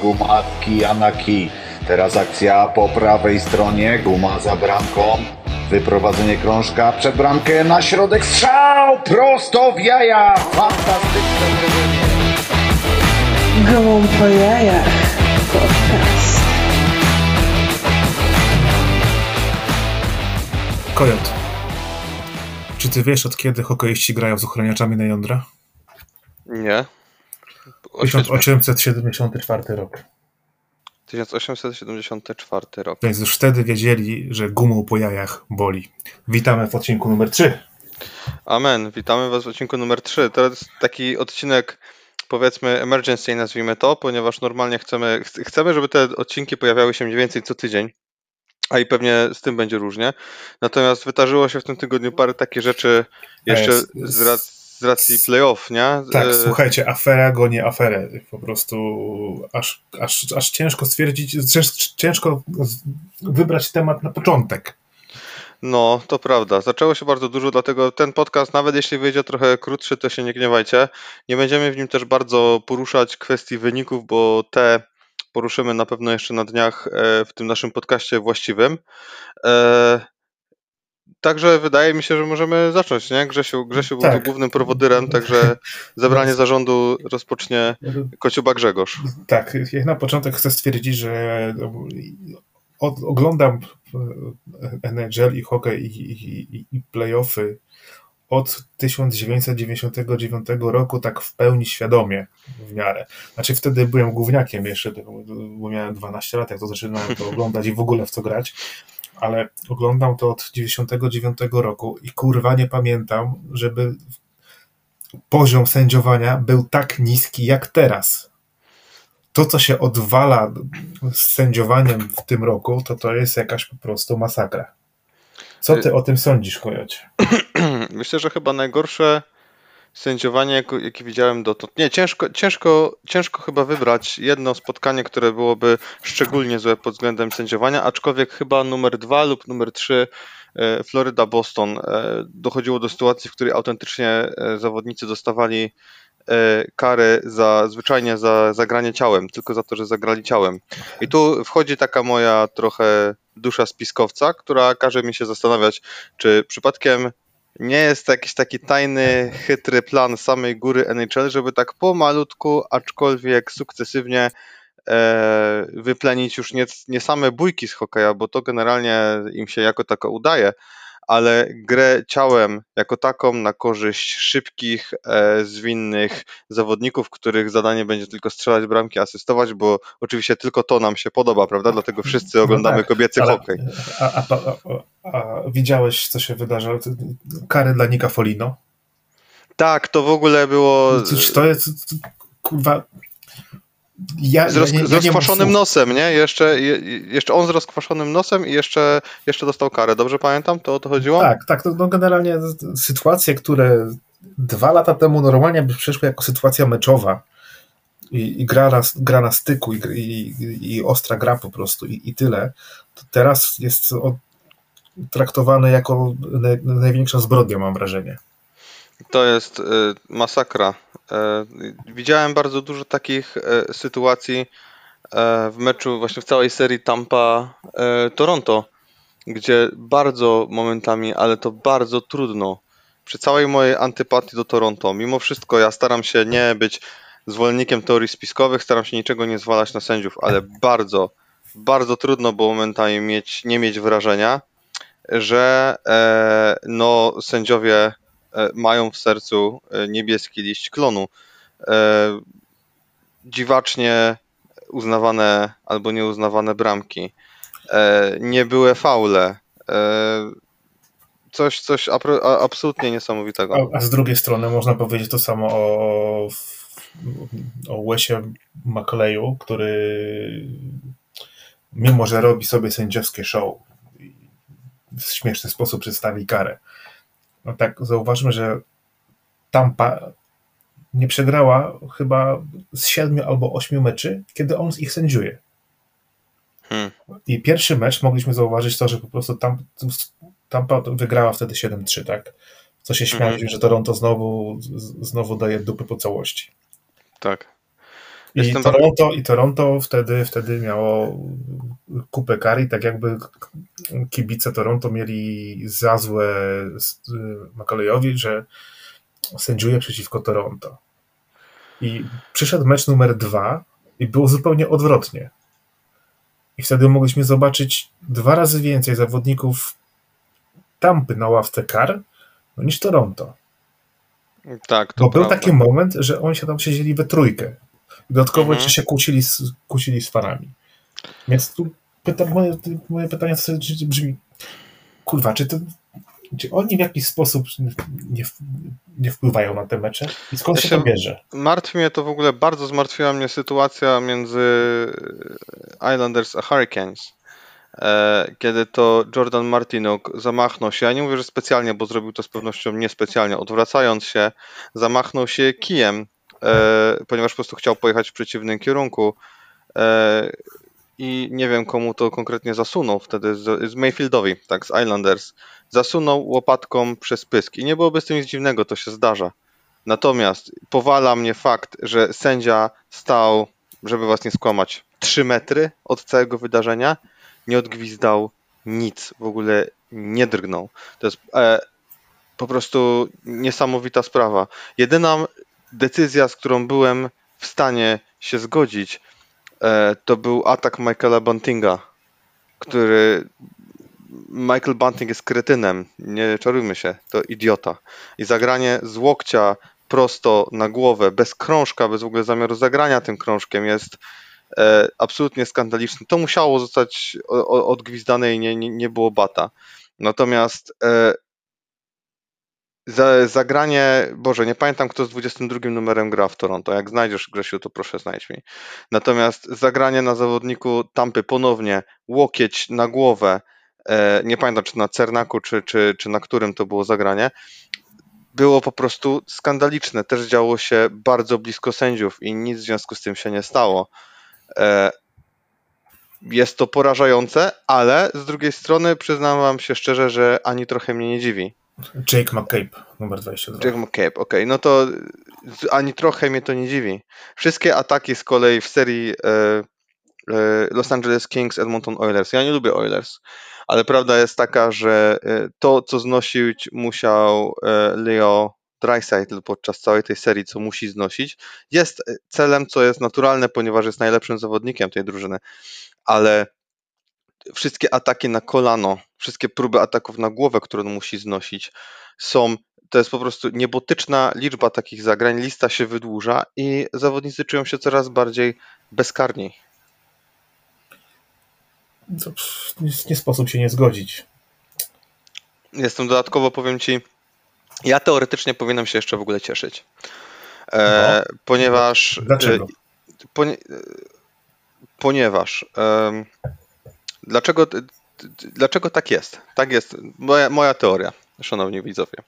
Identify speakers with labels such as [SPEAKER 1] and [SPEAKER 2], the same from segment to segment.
[SPEAKER 1] Gumatki Anaki. Teraz akcja po prawej stronie, guma za bramką. Wyprowadzenie krążka przed bramkę na środek strzał prosto w jaja. Fantastyczne uderzenie.
[SPEAKER 2] Gołąb po jajach. Podcast.
[SPEAKER 3] Kojot. Czy ty wiesz, od kiedy hokejiści grają z ochraniaczami na jądra?
[SPEAKER 4] Nie. Oświeć mnie.
[SPEAKER 3] 1874 rok.
[SPEAKER 4] 1874 rok.
[SPEAKER 3] Więc już wtedy wiedzieli, że gumą po jajach boli. Witamy w odcinku numer 3.
[SPEAKER 4] Amen. Witamy Was w odcinku numer 3. To jest taki odcinek, powiedzmy, emergency, nazwijmy to, ponieważ normalnie chcemy, ch- chcemy, żeby te odcinki pojawiały się mniej więcej co tydzień. A i pewnie z tym będzie różnie. Natomiast wydarzyło się w tym tygodniu parę takich rzeczy jeszcze
[SPEAKER 3] z-
[SPEAKER 4] z, z racji playoff, nie?
[SPEAKER 3] Tak,
[SPEAKER 4] E,
[SPEAKER 3] słuchajcie, afera goni aferę. Po prostu aż, aż, aż ciężko stwierdzić, cięż- ciężko wybrać temat na początek.
[SPEAKER 4] No, to prawda. Zaczęło się bardzo dużo, dlatego ten podcast, nawet jeśli wyjdzie trochę krótszy, to się nie gniewajcie. Nie będziemy w nim też bardzo poruszać kwestii wyników, bo te poruszymy na pewno jeszcze na dniach e, w tym naszym podcaście właściwym. Także wydaje mi się, że możemy zacząć, nie? Grzesiu, Grzesiu był
[SPEAKER 3] Tak.
[SPEAKER 4] tu głównym prowodyrem, także zebranie zarządu rozpocznie Kociuba Grzegorz.
[SPEAKER 3] Tak, jak na początek chcę stwierdzić, że od, oglądam e, NHL i hokej i, i, i- i playoffy od 1999 roku tak w pełni świadomie w miarę. Znaczy wtedy byłem gówniakiem jeszcze, bo miałem 12 lat, jak to zaczynałem to oglądać i w ogóle w co grać, ale oglądam to od 99 roku i kurwa nie pamiętam, żeby poziom sędziowania był tak niski jak teraz to, co się odwala z sędziowaniem w tym roku, to to jest jakaś po prostu masakra. Co ty o tym sądzisz, Kojocie?
[SPEAKER 4] Myślę, że chyba najgorsze sędziowanie, jakie widziałem dotąd. Nie, ciężko, ciężko, ciężko chyba wybrać jedno spotkanie, które byłoby szczególnie złe pod względem sędziowania, aczkolwiek chyba numer dwa lub numer trzy e, Floryda-Boston e, dochodziło do sytuacji, w której autentycznie e, zawodnicy dostawali kary za zwyczajnie za zagranie ciałem, tylko za to, że zagrali ciałem. I tu wchodzi taka moja trochę dusza spiskowca, która każe mi się zastanawiać, czy przypadkiem nie jest to jakiś taki tajny, chytry plan samej góry NHL, żeby tak pomalutku, aczkolwiek sukcesywnie e, wyplenić już nie, nie same bójki z hokeja, bo to generalnie im się jako tako udaje, ale grę ciałem jako taką na korzyść szybkich, e, zwinnych zawodników, których zadanie będzie tylko strzelać bramki, asystować, bo oczywiście tylko to nam się podoba, prawda? Dlatego wszyscy oglądamy
[SPEAKER 3] tak,
[SPEAKER 4] kobiecy
[SPEAKER 3] Ale-
[SPEAKER 4] hokej.
[SPEAKER 3] A, a, a, a, widziałeś, co się wydarzyło? Kary dla Nika Folino?
[SPEAKER 4] Tak, to w ogóle było
[SPEAKER 3] to jest, kurwa... Ja,
[SPEAKER 4] z, roz,
[SPEAKER 3] ja nie-
[SPEAKER 4] z
[SPEAKER 3] nie
[SPEAKER 4] rozkwaszonym nosem, nie? Jeszcze, je, jeszcze on z rozkwaszonym nosem i jeszcze, jeszcze dostał karę. Dobrze pamiętam? To o to chodziło?
[SPEAKER 3] Tak, tak. To, no generalnie sytuacje, które dwa lata temu normalnie by przeszły jako sytuacja meczowa i, i gra, na, gra na styku i, i, i ostra gra po prostu i, i tyle, to teraz jest o, traktowane jako naj, największa zbrodnia, mam wrażenie.
[SPEAKER 4] To jest y, masakra. E, widziałem bardzo dużo takich e, sytuacji e, w meczu, właśnie w całej serii Tampa-Toronto, gdzie bardzo momentami, ale to bardzo trudno. Przy całej mojej antypatii do Toronto, mimo wszystko ja staram się nie być zwolennikiem teorii spiskowych, staram się niczego nie zwalać na sędziów, ale bardzo, bardzo trudno było momentami mieć, nie mieć wrażenia, że e, no, sędziowie e, mają w sercu e, niebieski liść klonu. E, dziwacznie uznawane albo nieuznawane bramki. E, nie były faule. E, coś coś absolutnie niesamowitego.
[SPEAKER 3] A, a z drugiej strony można powiedzieć to samo o, o Wesie McLeyu, który mimo, że robi sobie sędziowskie show w śmieszny sposób przedstawi karę. No tak, zauważmy, że Tampa nie przegrała chyba z siedmiu albo ośmiu meczy, kiedy on ich sędziuje.
[SPEAKER 4] Hmm.
[SPEAKER 3] I pierwszy mecz mogliśmy zauważyć to, że po prostu tam, Tampa wygrała wtedy 7-3, tak? Co się śmialiśmy,
[SPEAKER 4] Mhm.
[SPEAKER 3] że Toronto znowu, znowu daje dupy po całości.
[SPEAKER 4] Tak.
[SPEAKER 3] I Toronto, I Toronto wtedy, wtedy miało kupę kar i tak jakby kibice Toronto mieli za złe z- McCalleyowi, że sędziuje przeciwko Toronto. I przyszedł mecz numer dwa i było zupełnie odwrotnie. I wtedy mogliśmy zobaczyć dwa razy więcej zawodników Tampy na ławce kar no, niż Toronto.
[SPEAKER 4] Tak, to
[SPEAKER 3] Bo był
[SPEAKER 4] prawda.
[SPEAKER 3] taki moment, że oni się tam siedzieli we trójkę. Dodatkowo
[SPEAKER 4] Mhm.
[SPEAKER 3] jeszcze się kłócili z, kłócili z fanami. Więc tu pyta, moje, moje pytanie brzmi, kurwa, czy, to, czy oni w jakiś sposób nie, nie wpływają na te mecze? I skąd
[SPEAKER 4] Ja
[SPEAKER 3] się
[SPEAKER 4] się-
[SPEAKER 3] to bierze?
[SPEAKER 4] Martwi mnie to w ogóle, bardzo zmartwiła mnie sytuacja między Islanders a Hurricanes. E, Kiedy to Jordan Martinuk zamachnął się, ja nie mówię, że specjalnie, bo zrobił to z pewnością niespecjalnie, odwracając się, zamachnął się kijem, e, ponieważ po prostu chciał pojechać w przeciwnym kierunku. E, I nie wiem, komu to konkretnie zasunął wtedy, z, z Mayfieldowi, tak, z Islanders. Zasunął łopatką przez pysk. I nie byłoby z tym nic dziwnego, to się zdarza. Natomiast powala mnie fakt, że sędzia stał, żeby was nie skłamać, 3 metry od całego wydarzenia, nie odgwizdał nic, w ogóle nie drgnął. To jest e, po prostu niesamowita sprawa. Jedyna decyzja, z którą byłem w stanie się zgodzić, e, to był atak Michaela Buntinga, który Michael Bunting jest kretynem, nie czarujmy się, to idiota. I zagranie z łokcia prosto na głowę, bez krążka, bez w ogóle zamiaru zagrania tym krążkiem jest e, absolutnie skandaliczne. To musiało zostać odgwizdane i nie, nie, nie było bata. Natomiast e, zagranie, Boże, nie pamiętam kto z 22 numerem gra w Toronto. Jak znajdziesz Grzesiu, to proszę znajdź mi. Natomiast zagranie na zawodniku Tampy ponownie, łokieć na głowę, e, nie pamiętam czy na Cernaku, czy, czy, czy na którym to było zagranie, było po prostu skandaliczne. Też działo się bardzo blisko sędziów i nic w związku z tym się nie stało. E, Jest to porażające, ale z drugiej strony przyznam wam się szczerze, że ani trochę mnie nie dziwi.
[SPEAKER 3] Jake McCabe, numer 22.
[SPEAKER 4] Jack McCabe, okej, no to ani trochę mnie to nie dziwi. Wszystkie ataki z kolei w serii e, e, Los Angeles Kings, Edmonton Oilers. Ja nie lubię Oilers, ale prawda jest taka, że e, to, co znosić musiał e, Leo Draisaitl podczas całej tej serii, co musi znosić, jest celem, co jest naturalne, ponieważ jest najlepszym zawodnikiem tej drużyny, ale wszystkie ataki na kolano, wszystkie próby ataków na głowę, które on musi znosić, są. To jest po prostu niebotyczna liczba takich zagrań, lista się wydłuża i zawodnicy czują się coraz bardziej bezkarni.
[SPEAKER 3] To, nie, sposób się nie zgodzić.
[SPEAKER 4] Jestem dodatkowo, powiem ci, ja teoretycznie powinienem się jeszcze w ogóle cieszyć. E, ponieważ.
[SPEAKER 3] Dlaczego?
[SPEAKER 4] E, ponie, e, ponieważ. em, dlaczego, dlaczego tak jest? Tak jest. Moja, moja teoria, szanowni widzowie.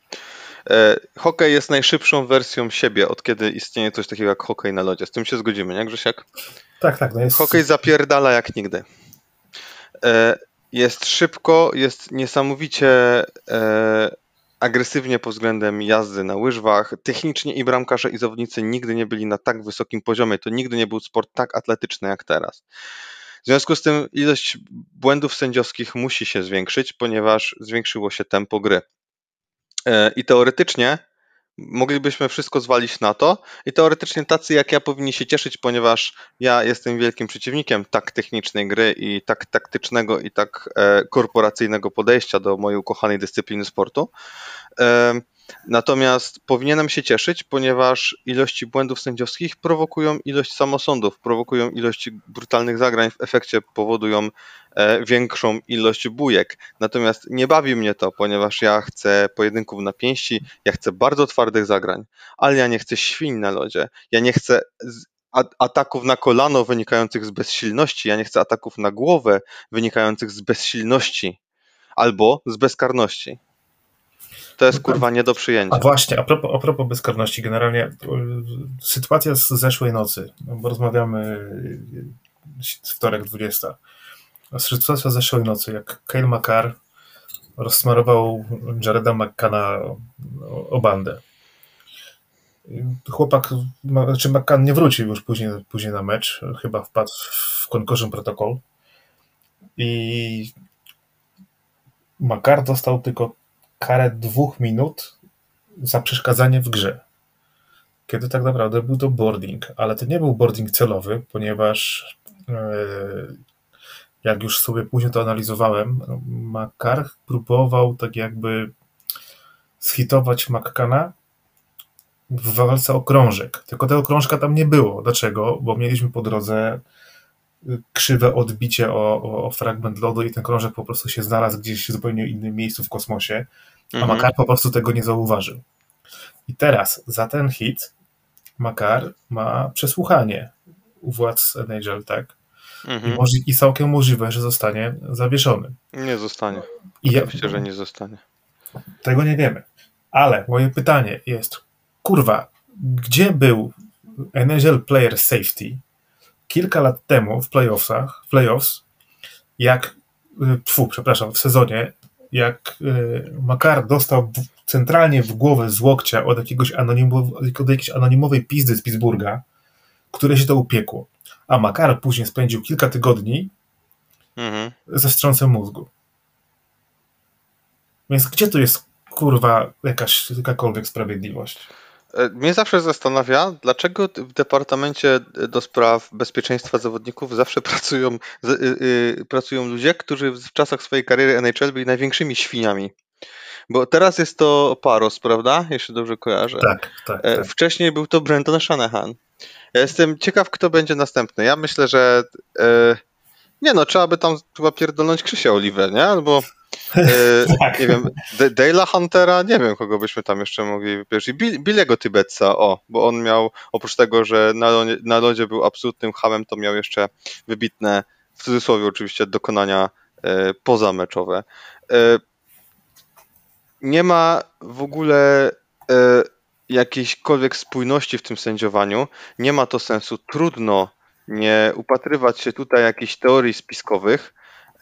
[SPEAKER 4] E, hokej jest najszybszą wersją siebie, od kiedy istnieje coś takiego jak hokej na lodzie. Z tym się zgodzimy, nie Grzesiek?
[SPEAKER 3] Tak, tak. No jest,
[SPEAKER 4] Hokej zapierdala jak nigdy. E, Jest szybko, jest niesamowicie e, agresywnie pod względem jazdy na łyżwach. Technicznie i bramkarze i zawodnicy nigdy nie byli na tak wysokim poziomie. To nigdy nie był sport tak atletyczny jak teraz. W związku z tym ilość błędów sędziowskich musi się zwiększyć, ponieważ zwiększyło się tempo gry. E, I teoretycznie moglibyśmy wszystko zwalić na to i teoretycznie tacy jak ja powinni się cieszyć, ponieważ ja jestem wielkim przeciwnikiem tak technicznej gry i tak taktycznego i tak e, korporacyjnego podejścia do mojej ukochanej dyscypliny sportu. Natomiast powinienem się cieszyć, ponieważ ilości błędów sędziowskich prowokują ilość samosądów, prowokują ilość brutalnych zagrań, w efekcie powodują e, większą ilość bujek. Natomiast nie bawi mnie to, ponieważ ja chcę pojedynków na pięści, ja chcę bardzo twardych zagrań, ale ja nie chcę świń na lodzie. Ja nie chcę ataków na kolano wynikających z bezsilności, ja nie chcę ataków na głowę wynikających z bezsilności albo z bezkarności. To jest kurwa nie do
[SPEAKER 3] A
[SPEAKER 4] przyjęcia.
[SPEAKER 3] właśnie, a propos, a propos bezkarności, generalnie y, sytuacja z zeszłej nocy, no bo rozmawiamy y, wtorek 20. A Sytuacja z zeszłej nocy, jak Kyle McCarr rozsmarował Jareda McCanna o, bandę. chłopak, znaczy McCann nie wrócił już później, później na mecz, chyba wpadł w Concussion Protocol i Makar dostał tylko karę dwóch minut za przeszkadzanie w grze. Kiedy tak naprawdę był to boarding, ale to nie był boarding celowy, ponieważ e, jak już sobie później to analizowałem, Makar próbował tak jakby schitować McCanna w walce o krążek. Tylko tego krążka tam nie było. Dlaczego? Bo mieliśmy po drodze y, krzywe odbicie o, o, o fragment lodu i ten krążek po prostu się znalazł gdzieś w zupełnie innym miejscu w kosmosie, a
[SPEAKER 4] Mhm.
[SPEAKER 3] Makar po prostu tego nie zauważył. I teraz za ten hit Makar ma przesłuchanie u władz NHL, tak? I,
[SPEAKER 4] Mhm.
[SPEAKER 3] może, I całkiem możliwe, że zostanie zawieszony.
[SPEAKER 4] Nie zostanie.
[SPEAKER 3] I ja,
[SPEAKER 4] Oczywiście, że nie zostanie.
[SPEAKER 3] Tego nie wiemy. Ale moje pytanie jest, kurwa, gdzie był NHL Player Safety kilka lat temu w playoffsach, playoffs, jak, y, tfu, przepraszam, w sezonie, jak y, Makar dostał centralnie w głowę z łokcia od, jakiegoś anonimow, od jakiejś anonimowej pizdy z Pittsburgha, które się to upiekło. A Makar później spędził kilka tygodni
[SPEAKER 4] Mhm.
[SPEAKER 3] ze wstrząsem mózgu. Więc gdzie tu jest kurwa jakaś jakakolwiek sprawiedliwość?
[SPEAKER 4] E, Mnie zawsze zastanawia, dlaczego w Departamencie do Spraw Bezpieczeństwa Zawodników zawsze pracują, y, y, pracują ludzie, którzy w czasach swojej kariery NHL byli największymi świniami. Bo teraz jest to Paros, prawda? Jeśli dobrze kojarzę.
[SPEAKER 3] Tak, tak,
[SPEAKER 4] E,
[SPEAKER 3] tak.
[SPEAKER 4] Wcześniej był to Brenton Shanahan. Ja jestem ciekaw, kto będzie następny. Ja myślę, że e, nie no, trzeba by tam chyba pierdolnąć Krzysia Oliver, nie? Albo
[SPEAKER 3] Tak.
[SPEAKER 4] nie wiem, Dale'a Huntera, nie wiem, kogo byśmy tam jeszcze mogli wypierać. I Bill, Billiego Tybetsa, o, bo on miał, oprócz tego, że na lodzie, na lodzie był absolutnym hamem, to miał jeszcze wybitne, w cudzysłowie oczywiście, dokonania e, pozameczowe. E, nie ma w ogóle e, jakiejśkolwiek spójności w tym sędziowaniu. Nie ma to sensu. Trudno nie upatrywać się tutaj jakichś teorii spiskowych.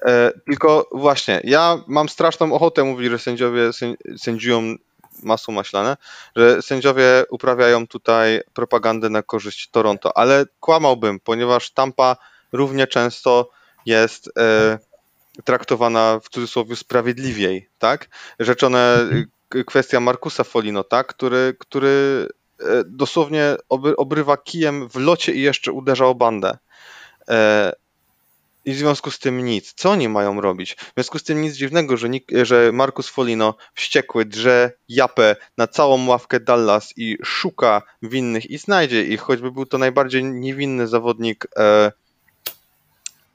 [SPEAKER 4] E, tylko właśnie, ja mam straszną ochotę mówić, że sędziowie sęd- sędziują masło maślane, że sędziowie uprawiają tutaj propagandę na korzyść Toronto, ale kłamałbym, ponieważ Tampa równie często jest e, traktowana w cudzysłowie sprawiedliwiej, tak? Rzeczone kwestia Markusa Folino, tak? Który, który e, dosłownie obry, obrywa kijem w locie i jeszcze uderza o bandę. I w związku z tym nic. Co oni mają robić? W związku z tym nic dziwnego, że, nik- że Markus Folino wściekły drze japę na całą ławkę Dallas i szuka winnych i znajdzie ich, choćby był to najbardziej niewinny zawodnik e,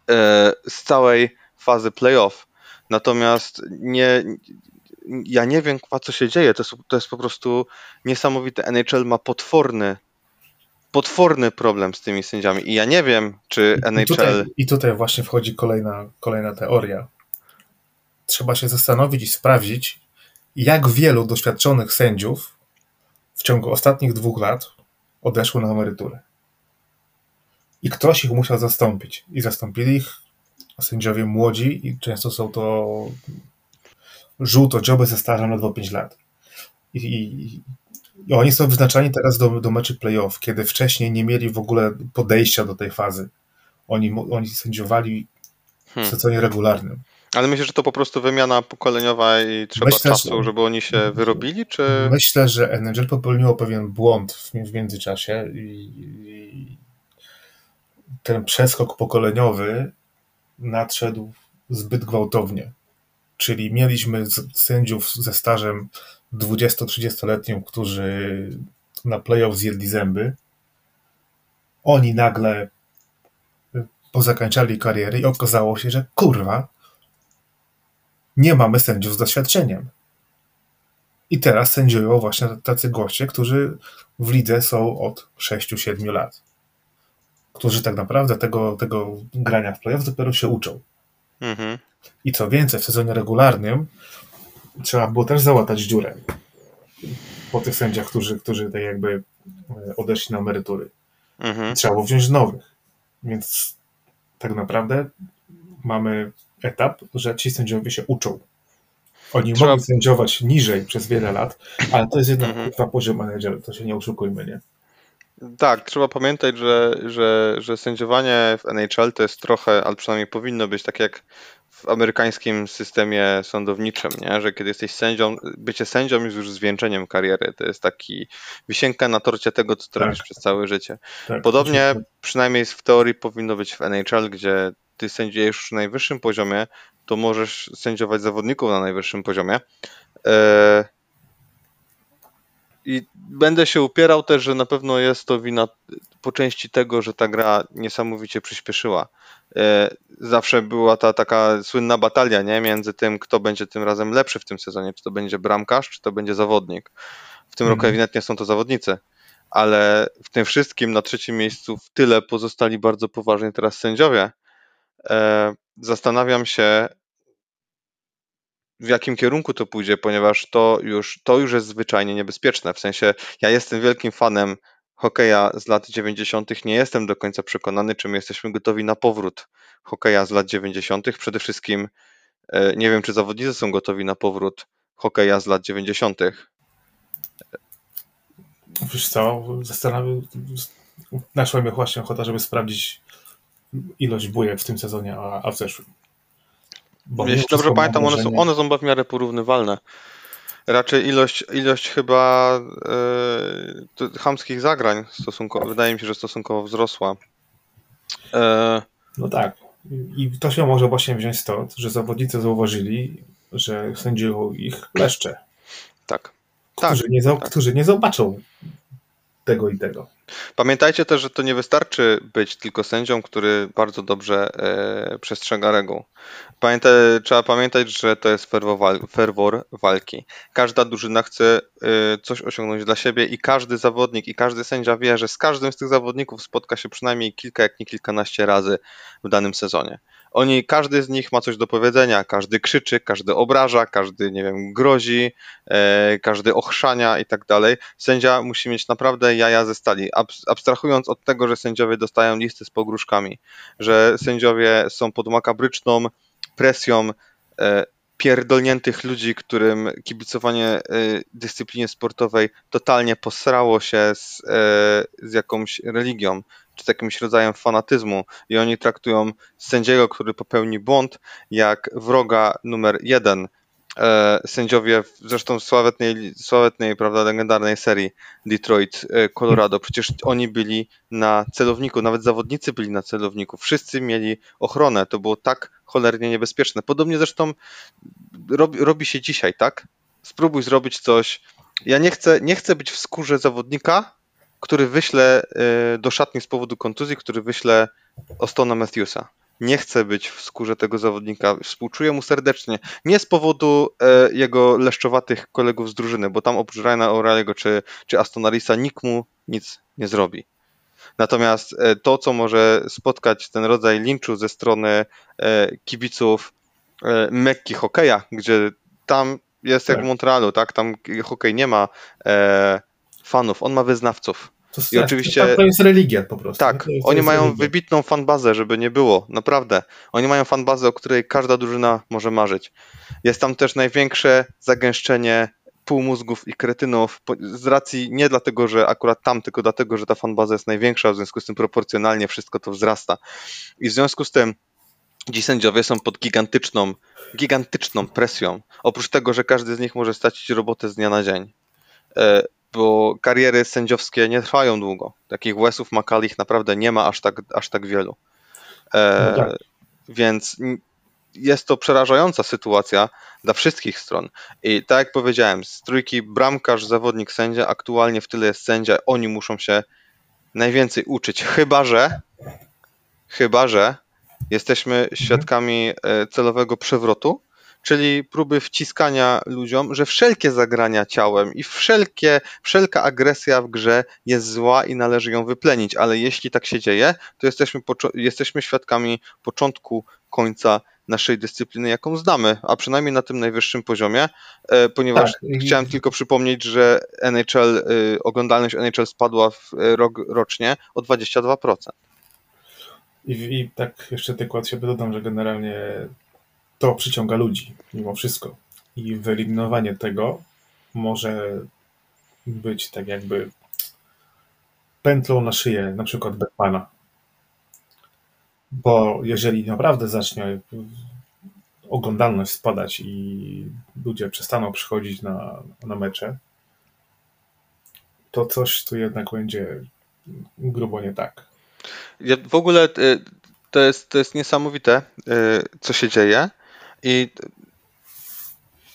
[SPEAKER 4] e, z całej fazy playoff. Natomiast nie, ja nie wiem, co się dzieje. To jest, to jest po prostu niesamowite. NHL ma potworny, potworny problem z tymi sędziami. I ja nie wiem, czy
[SPEAKER 3] I
[SPEAKER 4] NHL.
[SPEAKER 3] tutaj, I tutaj właśnie wchodzi kolejna, kolejna teoria. Trzeba się zastanowić i sprawdzić, jak wielu doświadczonych sędziów w ciągu ostatnich dwóch lat odeszło na emeryturę. I ktoś ich musiał zastąpić. I zastąpili ich sędziowie młodzi i często są to żółto dzioby ze stażem ledwo 5 lat. I, i, i oni są wyznaczani teraz do, do meczy playoff, kiedy wcześniej nie mieli w ogóle podejścia do tej fazy. Oni, oni sędziowali w
[SPEAKER 4] Hmm.
[SPEAKER 3] sezonie regularnym.
[SPEAKER 4] Ale myślę, że to po prostu wymiana pokoleniowa i trzeba
[SPEAKER 3] Myślę,
[SPEAKER 4] czasu,
[SPEAKER 3] że-
[SPEAKER 4] żeby oni się wyrobili, czy.
[SPEAKER 3] Myślę, że NHL popełniło pewien błąd w, w międzyczasie i, i ten przeskok pokoleniowy nadszedł zbyt gwałtownie. Czyli mieliśmy sędziów ze stażem 20-30-letnim, którzy na playoff zjedli zęby. Oni nagle pozakańczali kariery i okazało się, że kurwa, nie mamy sędziów z doświadczeniem. I teraz sędziują właśnie tacy goście, którzy w lidze są od 6-7 lat. Którzy tak naprawdę tego, tego grania w playoff dopiero się uczą.
[SPEAKER 4] Mhm.
[SPEAKER 3] I co więcej, w sezonie regularnym trzeba było też załatać dziurę po tych sędziach, którzy, którzy tak jakby e, odeszli na emerytury.
[SPEAKER 4] Mhm.
[SPEAKER 3] Trzeba było wziąć nowych. Więc tak naprawdę mamy etap, że ci sędziowie się uczą Oni
[SPEAKER 4] Trzeba-
[SPEAKER 3] mogli sędziować niżej przez wiele lat, ale to jest jednak
[SPEAKER 4] Mhm.
[SPEAKER 3] poziom menedżera, to się nie oszukujmy, nie?
[SPEAKER 4] Tak, trzeba pamiętać, że, że, że sędziowanie w NHL to jest trochę, ale przynajmniej powinno być tak jak w amerykańskim systemie sądowniczym, nie? że kiedy jesteś sędzią, bycie sędzią jest już zwieńczeniem kariery. To jest taki wisienka na torcie tego, co
[SPEAKER 3] Tak.
[SPEAKER 4] robisz przez całe życie.
[SPEAKER 3] Tak,
[SPEAKER 4] Podobnie
[SPEAKER 3] oczywiście.
[SPEAKER 4] przynajmniej w teorii powinno być w NHL, gdzie ty sędziujesz już na najwyższym poziomie, to możesz sędziować zawodników na najwyższym poziomie. E, I będę się upierał też, że na pewno jest to wina po części tego, że ta gra niesamowicie przyspieszyła. E, Zawsze była ta taka słynna batalia nie? między tym, kto będzie tym razem lepszy w tym sezonie, czy to będzie bramkarz, czy to będzie zawodnik. W tym
[SPEAKER 3] Mhm.
[SPEAKER 4] roku ewidentnie są to zawodnicy ale w tym wszystkim na trzecim miejscu w tyle pozostali bardzo poważni teraz sędziowie. E, zastanawiam się, w jakim kierunku to pójdzie, ponieważ to już, to już jest zwyczajnie niebezpieczne. W sensie, ja jestem wielkim fanem hokeja z lat 90. Nie jestem do końca przekonany, czy my jesteśmy gotowi na powrót hokeja z lat 90. Przede wszystkim e, nie wiem, czy zawodnicy są gotowi na powrót hokeja z lat 90.
[SPEAKER 3] Wiesz co, zastanawiam naszła mnie właśnie ochota, żeby sprawdzić ilość bujek w tym sezonie, a, a w zeszłym. Bo
[SPEAKER 4] Jeśli dobrze pamiętam, one są, one są w miarę porównywalne. Raczej ilość, ilość chyba to- chamskich zagrań stosunkowo, wydaje mi się, że stosunkowo wzrosła. E,
[SPEAKER 3] No tak. I to się może właśnie wziąć stąd, że zawodnicy zauważyli, że sędziują ich leszcze,
[SPEAKER 4] tak. Tak.
[SPEAKER 3] którzy, nie za,
[SPEAKER 4] tak.
[SPEAKER 3] którzy nie zobaczą tego i tego.
[SPEAKER 4] Pamiętajcie też, że to nie wystarczy być tylko sędzią, który bardzo dobrze e, przestrzega reguł. Pamięta, trzeba pamiętać, że to jest ferwor, wal, ferwor walki. Każda drużyna chce e, coś osiągnąć dla siebie i każdy zawodnik i każdy sędzia wie, że z każdym z tych zawodników spotka się przynajmniej kilka, jak nie kilkanaście razy w danym sezonie. Oni, każdy z nich ma coś do powiedzenia, każdy krzyczy, każdy obraża, każdy, nie wiem, grozi, e, każdy ochrzania i tak dalej. Sędzia musi mieć naprawdę jaja ze stali. Abs- Abstrahując od tego, że sędziowie dostają listy z pogróżkami, że sędziowie są pod makabryczną presją e, pierdolniętych ludzi, którym kibicowanie e, dyscyplinie sportowej totalnie posrało się z, e, z jakąś religią, czy z jakimś rodzajem fanatyzmu i oni traktują sędziego, który popełni błąd, jak wroga numer jeden. E, sędziowie, zresztą sławetnej, sławetnej, prawda, legendarnej serii Detroit, e, Colorado, przecież oni byli na celowniku, nawet zawodnicy byli na celowniku, wszyscy mieli ochronę, to było tak cholernie niebezpieczne. Podobnie zresztą robi, robi się dzisiaj, tak? Spróbuj zrobić coś. Ja nie chcę, nie chcę być w skórze zawodnika, który wyśle e, do szatni z powodu kontuzji, który wyśle Ostona Matthewsa. Nie chcę być w skórze tego zawodnika. Współczuję mu serdecznie. Nie z powodu e, jego leszczowatych kolegów z drużyny, bo tam oprócz Ryana O'Reilly'ego czy, czy Astona Risa nikt mu nic nie zrobi. Natomiast e, to, co może spotkać ten rodzaj linczu ze strony kibiców Mekki hokeja, gdzie tam jest jak
[SPEAKER 3] Tak.
[SPEAKER 4] w Montrealu, tak? Tam hokej nie ma e, fanów, on ma wyznawców.
[SPEAKER 3] To,
[SPEAKER 4] I oczywiście-
[SPEAKER 3] to, to jest religia po prostu.
[SPEAKER 4] Tak,
[SPEAKER 3] jest,
[SPEAKER 4] oni
[SPEAKER 3] jest
[SPEAKER 4] mają
[SPEAKER 3] religia.
[SPEAKER 4] wybitną fanbazę, żeby nie było, naprawdę. Oni mają fanbazę, o której każda drużyna może marzyć. Jest tam też największe zagęszczenie półmózgów i kretynów z racji nie dlatego, że akurat tam, tylko dlatego, że ta fanbaza jest największa, w związku z tym proporcjonalnie wszystko to wzrasta. I w związku z tym dziś sędziowie są pod gigantyczną, gigantyczną presją. Oprócz tego, że każdy z nich może stracić robotę z dnia na dzień. Bo kariery sędziowskie nie trwają długo. Takich Wesów Makalich naprawdę nie ma aż tak, aż tak wielu. E,
[SPEAKER 3] No tak.
[SPEAKER 4] Więc jest to przerażająca sytuacja dla wszystkich stron. I tak jak powiedziałem, z trójki bramkarz, zawodnik, sędzia, aktualnie w tyle jest sędzia, oni muszą się najwięcej uczyć, chyba że chyba że jesteśmy świadkami e, celowego przewrotu, czyli próby wciskania ludziom, że wszelkie zagrania ciałem i wszelkie, wszelka agresja w grze jest zła i należy ją wyplenić, ale jeśli tak się dzieje, to jesteśmy, jesteśmy świadkami początku końca naszej dyscypliny, jaką znamy, a przynajmniej na tym najwyższym poziomie, e, ponieważ
[SPEAKER 3] Tak,
[SPEAKER 4] chciałem tylko przypomnieć, że NHL, y, oglądalność NHL spadła w y, rok rocznie o 22%.
[SPEAKER 3] I, I tak jeszcze tylko od siebie dodam, że generalnie to przyciąga ludzi, mimo wszystko. i wyeliminowanie tego może być tak jakby pętlą na szyję na przykład Batmana. Bo jeżeli naprawdę zacznie oglądalność spadać i ludzie przestaną przychodzić na, na mecze, to coś tu jednak będzie grubo nie tak.
[SPEAKER 4] Ja, w ogóle y, to jest, to jest niesamowite, y, co się dzieje. I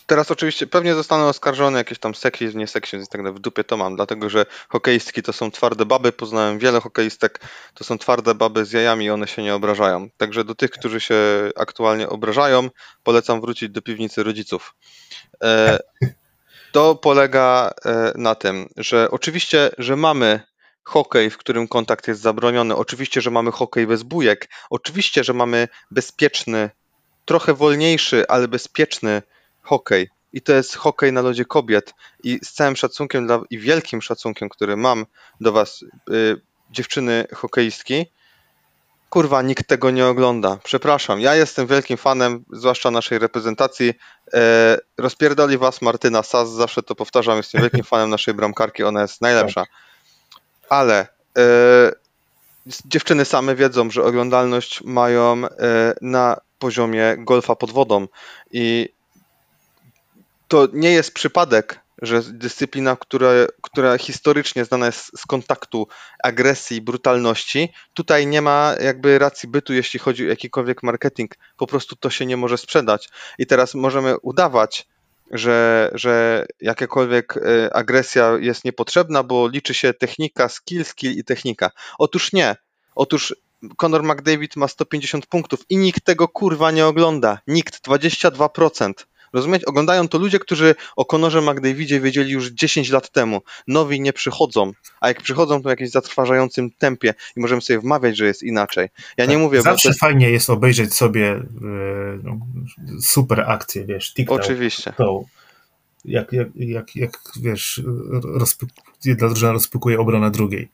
[SPEAKER 4] teraz oczywiście pewnie zostaną oskarżone jakieś tam seksizm, nie seksizm, tak dalej. W dupie to mam, dlatego że hokeistki to są twarde baby. Poznałem wiele hokeistek, to są twarde baby z jajami i one się nie obrażają. Także do tych, którzy się aktualnie obrażają, polecam wrócić do piwnicy rodziców. E, to polega e, na tym, że oczywiście, że mamy hokej, w którym kontakt jest zabroniony, oczywiście, że mamy hokej bez bujek, oczywiście, że mamy bezpieczny, trochę wolniejszy, ale bezpieczny hokej. I to jest hokej na lodzie kobiet. I z całym szacunkiem dla, i wielkim szacunkiem, który mam do Was, yy, dziewczyny hokeistki, kurwa, nikt tego nie ogląda. Przepraszam, ja jestem wielkim fanem, zwłaszcza naszej reprezentacji. E, rozpierdoli was Martyna Sas, zawsze to powtarzam, jestem wielkim fanem naszej bramkarki, ona jest najlepsza. Ale e, dziewczyny same wiedzą, że oglądalność mają e, na poziomie golfa pod wodą i to nie jest przypadek, że dyscyplina, która, która historycznie znana jest z kontaktu, agresji, brutalności, tutaj nie ma jakby racji bytu, jeśli chodzi o jakikolwiek marketing. Po prostu to się nie może sprzedać. I teraz możemy udawać, że, że jakakolwiek e, agresja jest niepotrzebna, bo liczy się technika, skill, skill i technika. Otóż nie. Otóż Conor McDavid ma 150 punktów i nikt tego kurwa nie ogląda. Nikt, 22%. Rozumieć? Oglądają to ludzie, którzy o Konorze McDavidzie wiedzieli już 10 lat temu. Nowi nie przychodzą, a jak przychodzą, to w jakimś zatrważającym tempie i możemy sobie wmawiać, że jest inaczej. Ja nie
[SPEAKER 3] Tak,
[SPEAKER 4] mówię,
[SPEAKER 3] Zawsze
[SPEAKER 4] to...
[SPEAKER 3] fajnie jest obejrzeć sobie no, super akcje, wiesz, TikTok.
[SPEAKER 4] Oczywiście.
[SPEAKER 3] To, jak, jak, jak, jak wiesz, rozpy... jedna drużyna rozpykuje obronę drugiej.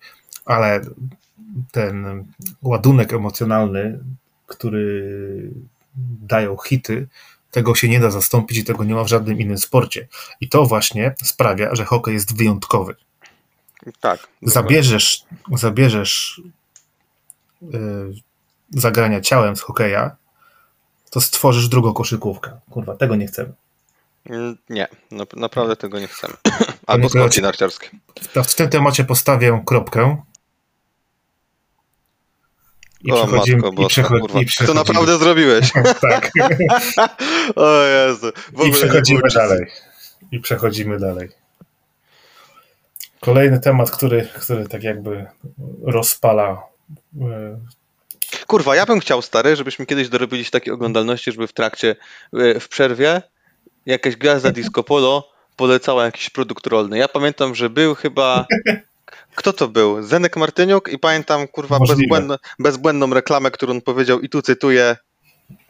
[SPEAKER 3] Ale ten ładunek emocjonalny, który dają hity, tego się nie da zastąpić i tego nie ma w żadnym innym sporcie. I to właśnie sprawia, że hokej jest wyjątkowy.
[SPEAKER 4] Tak. dokładnie.
[SPEAKER 3] Zabierzesz, zabierzesz y, zagrania ciałem z hokeja, to stworzysz drugą koszykówkę. Kurwa, tego nie chcemy.
[SPEAKER 4] Mm, Nie, na, naprawdę tego nie chcemy. Albo skoki
[SPEAKER 3] ci-
[SPEAKER 4] narciarskie.
[SPEAKER 3] W tym temacie postawię kropkę. I
[SPEAKER 4] O
[SPEAKER 3] przechodzimy,
[SPEAKER 4] matko
[SPEAKER 3] i
[SPEAKER 4] boska,
[SPEAKER 3] przecho-
[SPEAKER 4] kurwa.
[SPEAKER 3] i
[SPEAKER 4] To naprawdę zrobiłeś.
[SPEAKER 3] tak.
[SPEAKER 4] o Jezu.
[SPEAKER 3] I przechodzimy dalej. I przechodzimy dalej. Kolejny temat, który, który tak jakby rozpala. e,
[SPEAKER 4] Kurwa, ja bym chciał, stary, żebyśmy kiedyś dorobili się takiej oglądalności, żeby w trakcie, e, w przerwie jakaś gwiazda disco polo polecała jakiś produkt rolny. Ja pamiętam, że był chyba... Kto to był? Zenek Martyniuk i pamiętam, kurwa, bezbłędną, reklamę, którą on powiedział i tu cytuję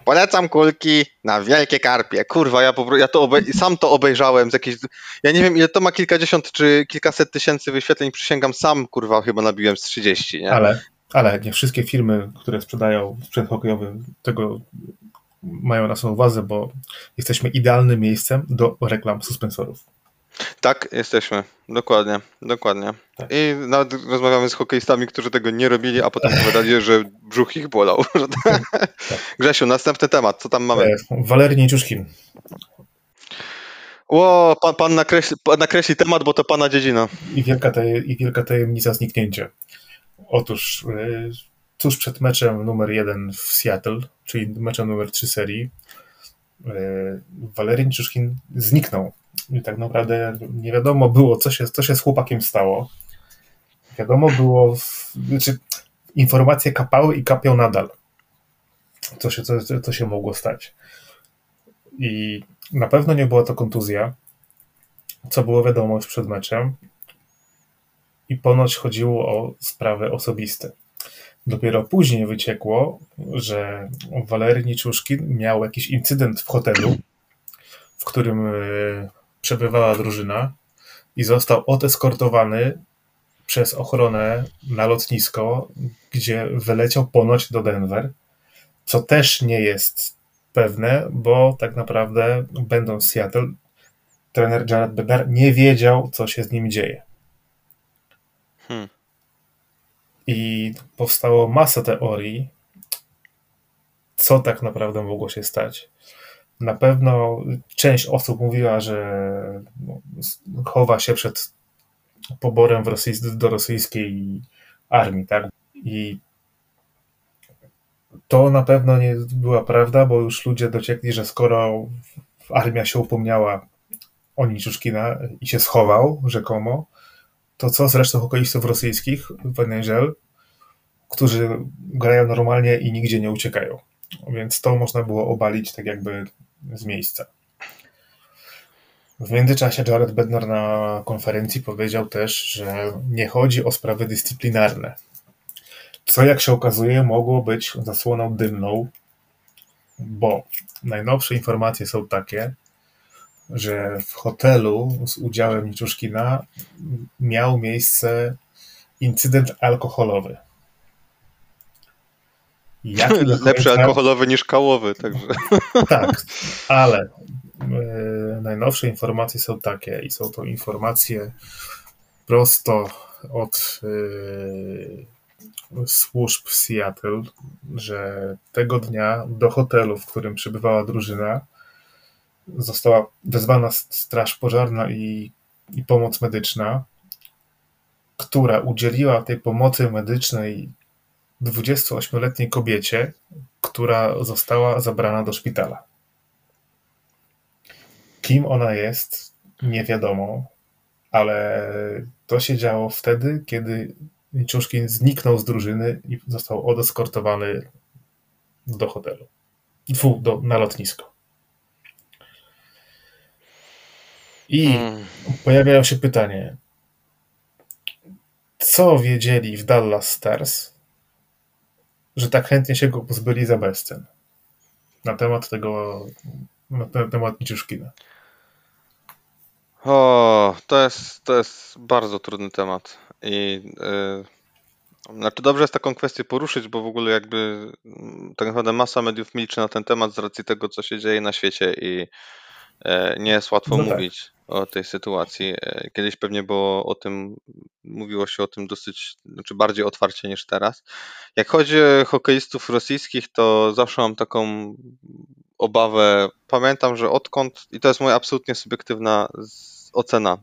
[SPEAKER 4] Polecam kulki na wielkie karpie. Kurwa, ja, po, ja to sam to obejrzałem z jakiejś... Ja nie wiem, ile to ma kilkadziesiąt czy kilkaset tysięcy wyświetleń. Przysięgam, sam, kurwa, chyba nabiłem z 30, nie?
[SPEAKER 3] Ale, ale nie wszystkie firmy, które sprzedają sprzęt hokejowy, tego mają na sobie uwadze, bo jesteśmy idealnym miejscem do reklam suspensorów.
[SPEAKER 4] Tak, jesteśmy. Dokładnie, dokładnie.
[SPEAKER 3] Tak.
[SPEAKER 4] I nawet rozmawiamy z hokeistami, którzy tego nie robili, a potem powiedzieli, że brzuch ich bolał. Grzesiu, następny temat. Co tam mamy?
[SPEAKER 3] E, Walerii Nieciuszkin.
[SPEAKER 4] O, pan, pan nakreśli, pan nakreśli temat, bo to pana dziedzina.
[SPEAKER 3] i wielka, taj- i wielka tajemnica zniknięcia. Otóż y, tuż przed meczem numer jeden w Seattle, czyli meczem numer 3 serii, y, Walerii Nieciuszkin zniknął. I tak naprawdę nie wiadomo było, co się, co się z chłopakiem stało. Wiadomo było, znaczy, informacje kapały i kapią nadal. Co się, co, co się mogło stać. I na pewno nie była to kontuzja, co było wiadomo już przed meczem i ponoć chodziło o sprawy osobiste. Dopiero później wyciekło, że Walery Niczuszkin miał jakiś incydent w hotelu, w którym e, przebywała drużyna i został odeskortowany przez ochronę na lotnisko, gdzie wyleciał ponoć do Denver, co też nie jest pewne, bo tak naprawdę, będąc w Seattle, trener Jared Bednar nie wiedział, co się z nim dzieje.
[SPEAKER 4] Hmm.
[SPEAKER 3] I powstało masa teorii, co tak naprawdę mogło się stać. Na pewno część osób mówiła, że chowa się przed poborem rosyjs- do rosyjskiej armii, tak? I to na pewno nie była prawda, bo już ludzie dociekli, że skoro armia się upomniała o Niczuszkina i się schował rzekomo, to co z resztą hokeistów rosyjskich w którzy grają normalnie i nigdzie nie uciekają. Więc to można było obalić tak jakby z miejsca. W międzyczasie Jared Bednar na konferencji powiedział też, że nie chodzi o sprawy dyscyplinarne. Co jak się okazuje mogło być zasłoną dymną, bo najnowsze informacje są takie, że w hotelu z udziałem Niczuszkina miał miejsce incydent alkoholowy.
[SPEAKER 4] Lepszy alkoholowy niż kałowy, także.
[SPEAKER 3] Tak, ale e, najnowsze informacje są takie i są to informacje prosto od e, służb w Seattle, że tego dnia do hotelu, w którym przebywała drużyna, została wezwana straż pożarna i, i pomoc medyczna, która udzieliła tej pomocy medycznej 28-letniej kobiecie, która została zabrana do szpitala. Kim ona jest, nie wiadomo, ale to się działo wtedy, kiedy Niczuszkin zniknął z drużyny i został odeskortowany do hotelu. Fu, do, na lotnisko. I
[SPEAKER 4] Mm.
[SPEAKER 3] pojawiają się pytanie, co wiedzieli w Dallas Stars, że tak chętnie się go pozbyli za bezcen na temat tego, na te- temat Niczuszkina.
[SPEAKER 4] O, to jest, to jest bardzo trudny temat. I yy, znaczy dobrze jest taką kwestię poruszyć, bo w ogóle jakby mm, tak naprawdę masa mediów milczy na ten temat z racji tego, co się dzieje na świecie i e, nie jest łatwo
[SPEAKER 3] No tak.
[SPEAKER 4] O tej sytuacji. E, Kiedyś pewnie było o tym, mówiło się o tym dosyć, znaczy bardziej otwarcie niż teraz. Jak chodzi o hokeistów rosyjskich, to zawsze mam taką obawę. Pamiętam, że odkąd, i to jest moja absolutnie subiektywna ocena,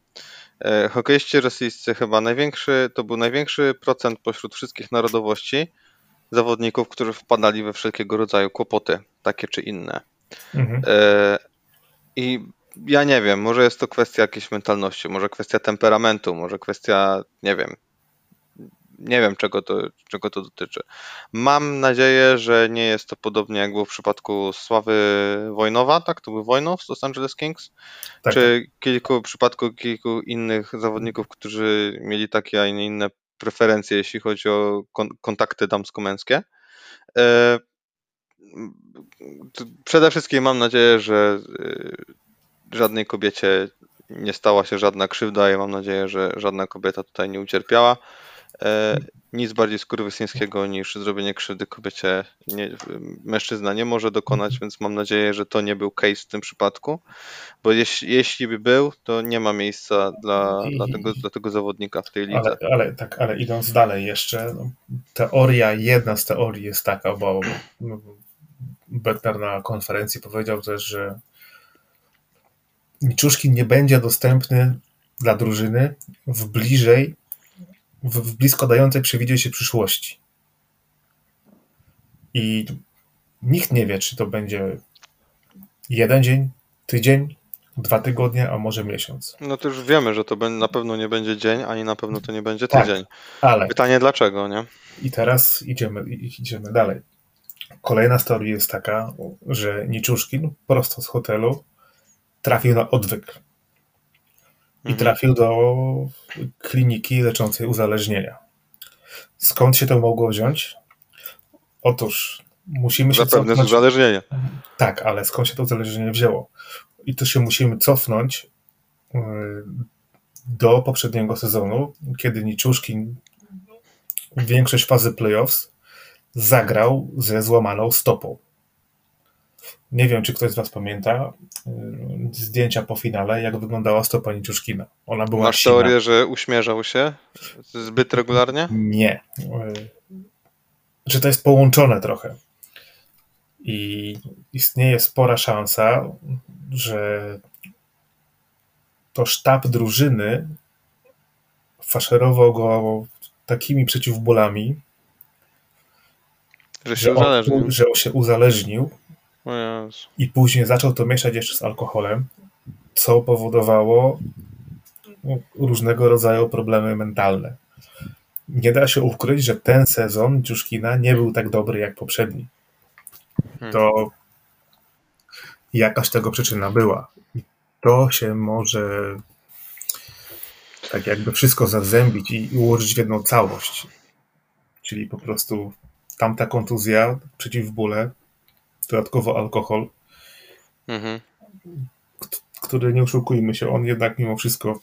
[SPEAKER 4] e, hokeiści rosyjscy chyba największy, to był największy procent pośród wszystkich narodowości zawodników, którzy wpadali we wszelkiego rodzaju kłopoty, takie czy inne.
[SPEAKER 3] Mhm.
[SPEAKER 4] E, I ja nie wiem, może jest to kwestia jakiejś mentalności, może kwestia temperamentu, może kwestia, nie wiem, nie wiem czego to, czego to dotyczy. Mam nadzieję, że nie jest to podobnie jak było w przypadku Sławy Wojnowa, tak? To był Wojnow z Los Angeles Kings?
[SPEAKER 3] Tak,
[SPEAKER 4] Czy kilku, w przypadku kilku innych zawodników, którzy mieli takie, a nie inne preferencje, jeśli chodzi o kon kontakty damsko-męskie? E, Przede wszystkim mam nadzieję, że y, żadnej kobiecie nie stała się żadna krzywda i mam nadzieję, że żadna kobieta tutaj nie ucierpiała. E, Nic bardziej skurwysyńskiego niż zrobienie krzywdy kobiecie nie, mężczyzna nie może dokonać, więc mam nadzieję, że to nie był case w tym przypadku, bo jeśli, jeśli by był, to nie ma miejsca dla, dla, tego, dla tego zawodnika w tej lidze.
[SPEAKER 3] ale, ale, tak, ale idąc dalej jeszcze, no, teoria, jedna z teorii jest taka, bo no, Beckner na konferencji powiedział też, że Niczuszkin nie będzie dostępny dla drużyny w bliżej, w, w blisko dającej przewidzieć się przyszłości. I nikt nie wie, czy to będzie jeden dzień, tydzień, dwa tygodnie, a może miesiąc.
[SPEAKER 4] No to już wiemy, że to na pewno nie będzie dzień, ani na pewno to nie będzie
[SPEAKER 3] Tak.
[SPEAKER 4] tydzień.
[SPEAKER 3] Ale
[SPEAKER 4] Pytanie dlaczego, nie?
[SPEAKER 3] I teraz idziemy, idziemy dalej. Kolejna story jest taka, że Niczuszkin prosto z hotelu trafił na odwyk. I
[SPEAKER 4] Mhm.
[SPEAKER 3] trafił do kliniki leczącej uzależnienia. Skąd się to mogło wziąć? Otóż musimy się
[SPEAKER 4] Zapewne z
[SPEAKER 3] cofnąć.
[SPEAKER 4] uzależnienia.
[SPEAKER 3] Tak, ale skąd się to uzależnienie wzięło? I tu się musimy cofnąć yy, do poprzedniego sezonu, kiedy Niczuszkin większość fazy playoffs zagrał ze złamaną stopą. Nie wiem, czy ktoś z Was pamięta y, zdjęcia po finale, jak wyglądała stopa Niczuszkina. Ona była
[SPEAKER 4] Masz
[SPEAKER 3] sina.
[SPEAKER 4] teorię, że uśmierzał się zbyt regularnie?
[SPEAKER 3] Nie. Y, Że to jest połączone trochę. I istnieje spora szansa, że to sztab drużyny faszerował go takimi przeciwbólami,
[SPEAKER 4] Że się
[SPEAKER 3] że on,
[SPEAKER 4] uzależnił?
[SPEAKER 3] że on się uzależnił. I później zaczął to mieszać jeszcze z alkoholem, co powodowało no, różnego rodzaju problemy mentalne. Nie da się ukryć, że ten sezon Ciuszkina nie był tak dobry jak poprzedni. To jakaś tego przyczyna była. To się może tak jakby wszystko zazębić i ułożyć w jedną całość. Czyli po prostu tamta kontuzja, przeciwbóle, dodatkowo alkohol,
[SPEAKER 4] Mhm.
[SPEAKER 3] który nie oszukujmy się, on jednak mimo wszystko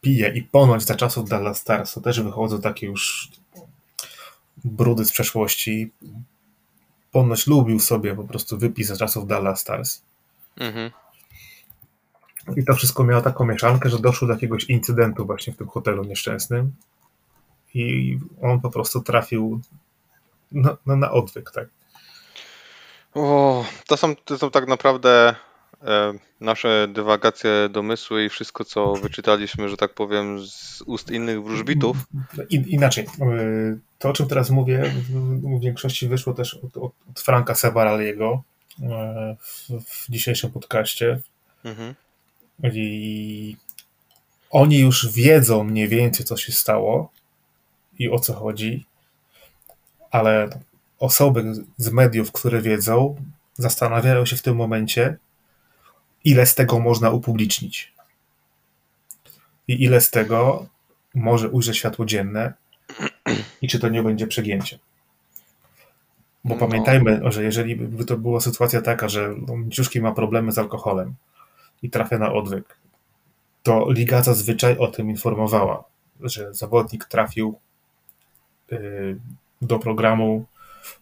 [SPEAKER 3] pije i ponoć za czasów Dallas Stars to też wychodzą takie już brudy z przeszłości. Ponoć lubił sobie po prostu wypis za czasów Dallas Stars.
[SPEAKER 4] Mhm.
[SPEAKER 3] I to wszystko miało taką mieszankę, że doszło do jakiegoś incydentu właśnie w tym hotelu nieszczęsnym i on po prostu trafił na, na, na odwyk, tak.
[SPEAKER 4] O, to są, to są tak naprawdę e, nasze dywagacje, domysły i wszystko, co wyczytaliśmy, że tak powiem, z ust innych wróżbitów.
[SPEAKER 3] In, inaczej, yy, to o czym teraz mówię, w, większości wyszło też od, od, Franka Sebaraliego yy, w, w dzisiejszym podcaście
[SPEAKER 4] Mhm.
[SPEAKER 3] i oni już wiedzą mniej więcej, co się stało i o co chodzi, ale osoby z mediów, które wiedzą, zastanawiają się w tym momencie, ile z tego można upublicznić. I ile z tego może ujrzeć światło dzienne i czy to nie będzie przegięcie. Bo
[SPEAKER 4] No.
[SPEAKER 3] pamiętajmy, że jeżeli by to była sytuacja taka, że Ciuszki ma problemy z alkoholem i trafia na odwyk, to liga zazwyczaj o tym informowała, że zawodnik trafił y, do programu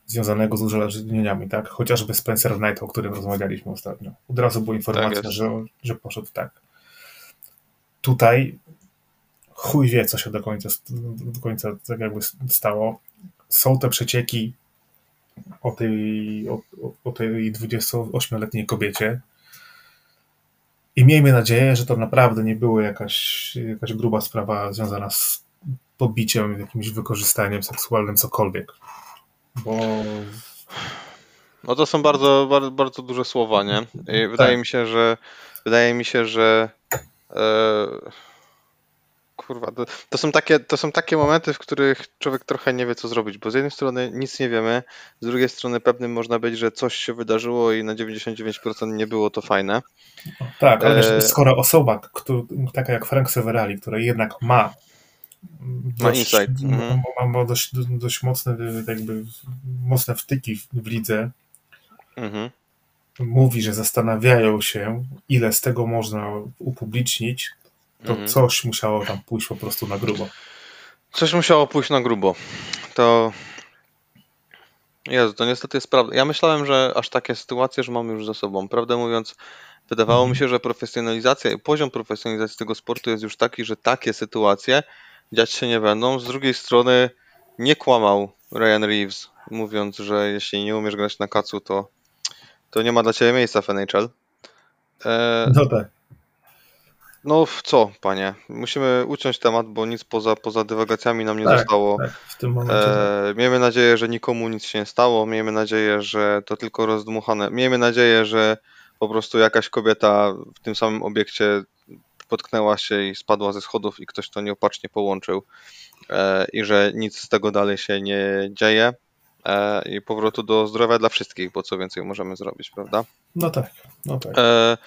[SPEAKER 3] związanego z uzależnieniami, tak? Chociażby Spencer Knight, o którym rozmawialiśmy ostatnio. Od razu była informacja,
[SPEAKER 4] jest.
[SPEAKER 3] że, że poszedł tak. Tutaj chuj wie, co się do końca, do końca tak jakby stało. Są te przecieki o tej, o, o- tej 28-letniej kobiecie. I miejmy nadzieję, że to naprawdę nie było jakaś, jakaś gruba sprawa związana z pobiciem, jakimś wykorzystaniem seksualnym, cokolwiek. Bo
[SPEAKER 4] No to są bardzo, bardzo, bardzo duże słowa, nie? I wydaje mi się, że wydaje mi się, że e, kurwa, to, to, są takie, to są takie momenty, w których człowiek trochę nie wie, co zrobić, bo z jednej strony nic nie wiemy, z drugiej strony pewnym można być, że coś się wydarzyło i na 99% nie było to fajne.
[SPEAKER 3] tak, ale
[SPEAKER 4] E,
[SPEAKER 3] skoro osoba, taka jak Frank Severali, która jednak ma
[SPEAKER 4] Ma insight,
[SPEAKER 3] ma,
[SPEAKER 4] mhm.
[SPEAKER 3] ma, dość, dość mocne jakby mocne wtyki w, w lidze,
[SPEAKER 4] Mhm.
[SPEAKER 3] mówi, że zastanawiają się, ile z tego można upublicznić, to
[SPEAKER 4] Mhm.
[SPEAKER 3] coś musiało tam pójść po prostu na grubo.
[SPEAKER 4] Coś musiało pójść na grubo. To. Jezu, to niestety jest prawda. Ja myślałem, że aż takie sytuacje, że mamy już za sobą. Prawdę mówiąc, wydawało mi się, że profesjonalizacja i poziom profesjonalizacji tego sportu jest już taki, że takie sytuacje dziać się nie będą. Z drugiej strony nie kłamał Ryan Reeves, mówiąc, że jeśli nie umiesz grać na kacu, to, to nie ma dla ciebie miejsca w NHL. E,
[SPEAKER 3] No tak.
[SPEAKER 4] no w co, panie? Musimy uciąć temat, bo nic poza, poza dywagacjami nam nie
[SPEAKER 3] Tak,
[SPEAKER 4] zostało.
[SPEAKER 3] tak, w tym momencie.
[SPEAKER 4] E, miejmy nadzieję, że nikomu nic się nie stało. Miejmy nadzieję, że to tylko rozdmuchane. Miejmy nadzieję, że po prostu jakaś kobieta w tym samym obiekcie potknęła się i spadła ze schodów i ktoś to nieopatrznie połączył e, i że nic z tego dalej się nie dzieje e, i powrotu do zdrowia dla wszystkich, bo co więcej możemy zrobić, prawda?
[SPEAKER 3] No tak, no tak.
[SPEAKER 4] E,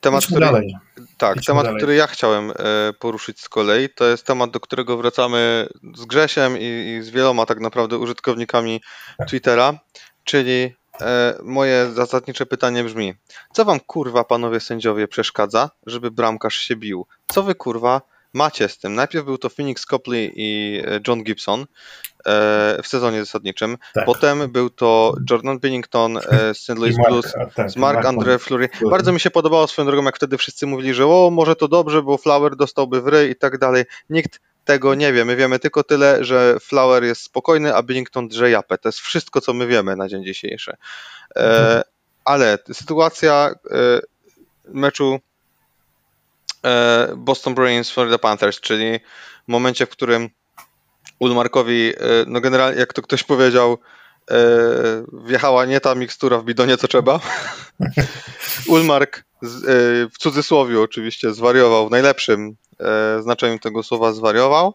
[SPEAKER 4] temat,
[SPEAKER 3] Idźmy
[SPEAKER 4] który,
[SPEAKER 3] dalej.
[SPEAKER 4] tak,
[SPEAKER 3] Idźmy
[SPEAKER 4] temat,
[SPEAKER 3] dalej.
[SPEAKER 4] który ja chciałem poruszyć z kolei, to jest temat, do którego wracamy z Grzesiem i, i z wieloma tak naprawdę użytkownikami Twittera, czyli e, moje zasadnicze pytanie brzmi, co wam kurwa panowie sędziowie przeszkadza, żeby bramkarz się bił? Co wy kurwa macie z tym. Najpierw był to Phoenix Copley i e, John Gibson e, w sezonie zasadniczym.
[SPEAKER 3] Tak.
[SPEAKER 4] Potem był to Jordan Bennington e, z St. Louis
[SPEAKER 3] Mark-
[SPEAKER 4] Blues,
[SPEAKER 3] tak,
[SPEAKER 4] z Mark
[SPEAKER 3] Mark
[SPEAKER 4] Andre Fleury. Bardzo mi się podobało swoją drogą, jak wtedy wszyscy mówili, że o, może to dobrze, bo Flower dostałby w ryj i tak dalej. Nikt tego nie wie. My wiemy tylko tyle, że Flower jest spokojny, a Bennington drze japę. To jest wszystko, co my wiemy na dzień dzisiejszy. E, ale sytuacja e, meczu e, Boston Bruins Florida Panthers, czyli w momencie, w którym Ulmarkowi, e, no generalnie jak to ktoś powiedział, e, wjechała nie ta mikstura w bidonie, co trzeba. Ulmark e, w cudzysłowie oczywiście zwariował, w najlepszym e, znaczeniu tego słowa zwariował.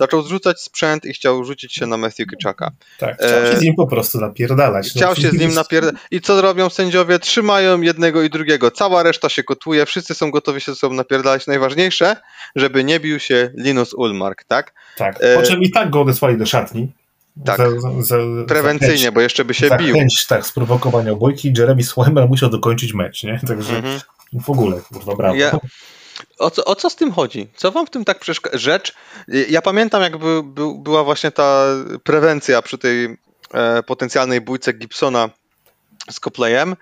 [SPEAKER 4] Zaczął zrzucać sprzęt i chciał rzucić się na Matthew Kitchaka.
[SPEAKER 3] Tak, chciał się
[SPEAKER 4] E,
[SPEAKER 3] z nim po prostu napierdalać. No,
[SPEAKER 4] Chciał się z nim napierdać. I co robią sędziowie? Trzymają jednego i drugiego. Cała reszta się kotuje, wszyscy są gotowi się ze sobą napierdalać. Najważniejsze, żeby nie bił się Linus Ulmark, tak?
[SPEAKER 3] Tak,
[SPEAKER 4] E,
[SPEAKER 3] po czym i tak go odesłali do szatni.
[SPEAKER 4] Tak.
[SPEAKER 3] Za, za, za,
[SPEAKER 4] Prewencyjnie, bo jeszcze by się bił.
[SPEAKER 3] Chęć, tak, sprowokowania bójki. Jeremy Swimmer musiał dokończyć mecz, nie? Także
[SPEAKER 4] Mhm.
[SPEAKER 3] w ogóle, kurwa, brawo.
[SPEAKER 4] Ja, o, co, o co z tym chodzi? Co wam w tym tak przeszkadza? Rzecz, ja pamiętam jak by, by, była właśnie ta prewencja przy tej e, potencjalnej bójce Gibsona z Copleyem,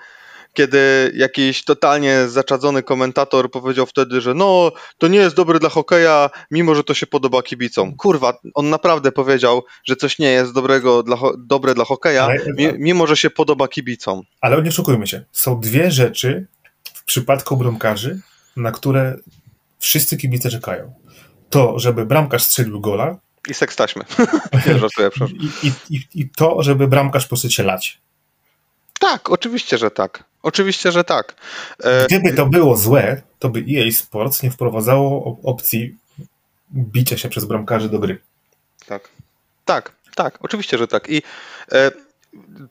[SPEAKER 4] kiedy jakiś totalnie zaczadzony komentator powiedział wtedy, że no, to nie jest dobre dla hokeja, mimo że to się podoba kibicom. Kurwa, on naprawdę powiedział, że coś nie jest dobrego dla, dobre dla hokeja,
[SPEAKER 3] Ale-
[SPEAKER 4] mi, mimo że się podoba kibicom.
[SPEAKER 3] Ale nie oszukujmy się. Są dwie rzeczy w przypadku bramkarzy, na które wszyscy kibice czekają. To, żeby bramkarz strzelił gola
[SPEAKER 4] I seks taśmy. Nie żartuję,
[SPEAKER 3] i, i, i, to, żeby bramkarz po prostu lać.
[SPEAKER 4] Tak, oczywiście, że tak. Oczywiście, że tak. E,
[SPEAKER 3] Gdyby to było złe, to by EA Sports nie wprowadzało op- opcji bicia się przez bramkarzy do gry.
[SPEAKER 4] tak. Tak, tak, oczywiście, że tak. I e,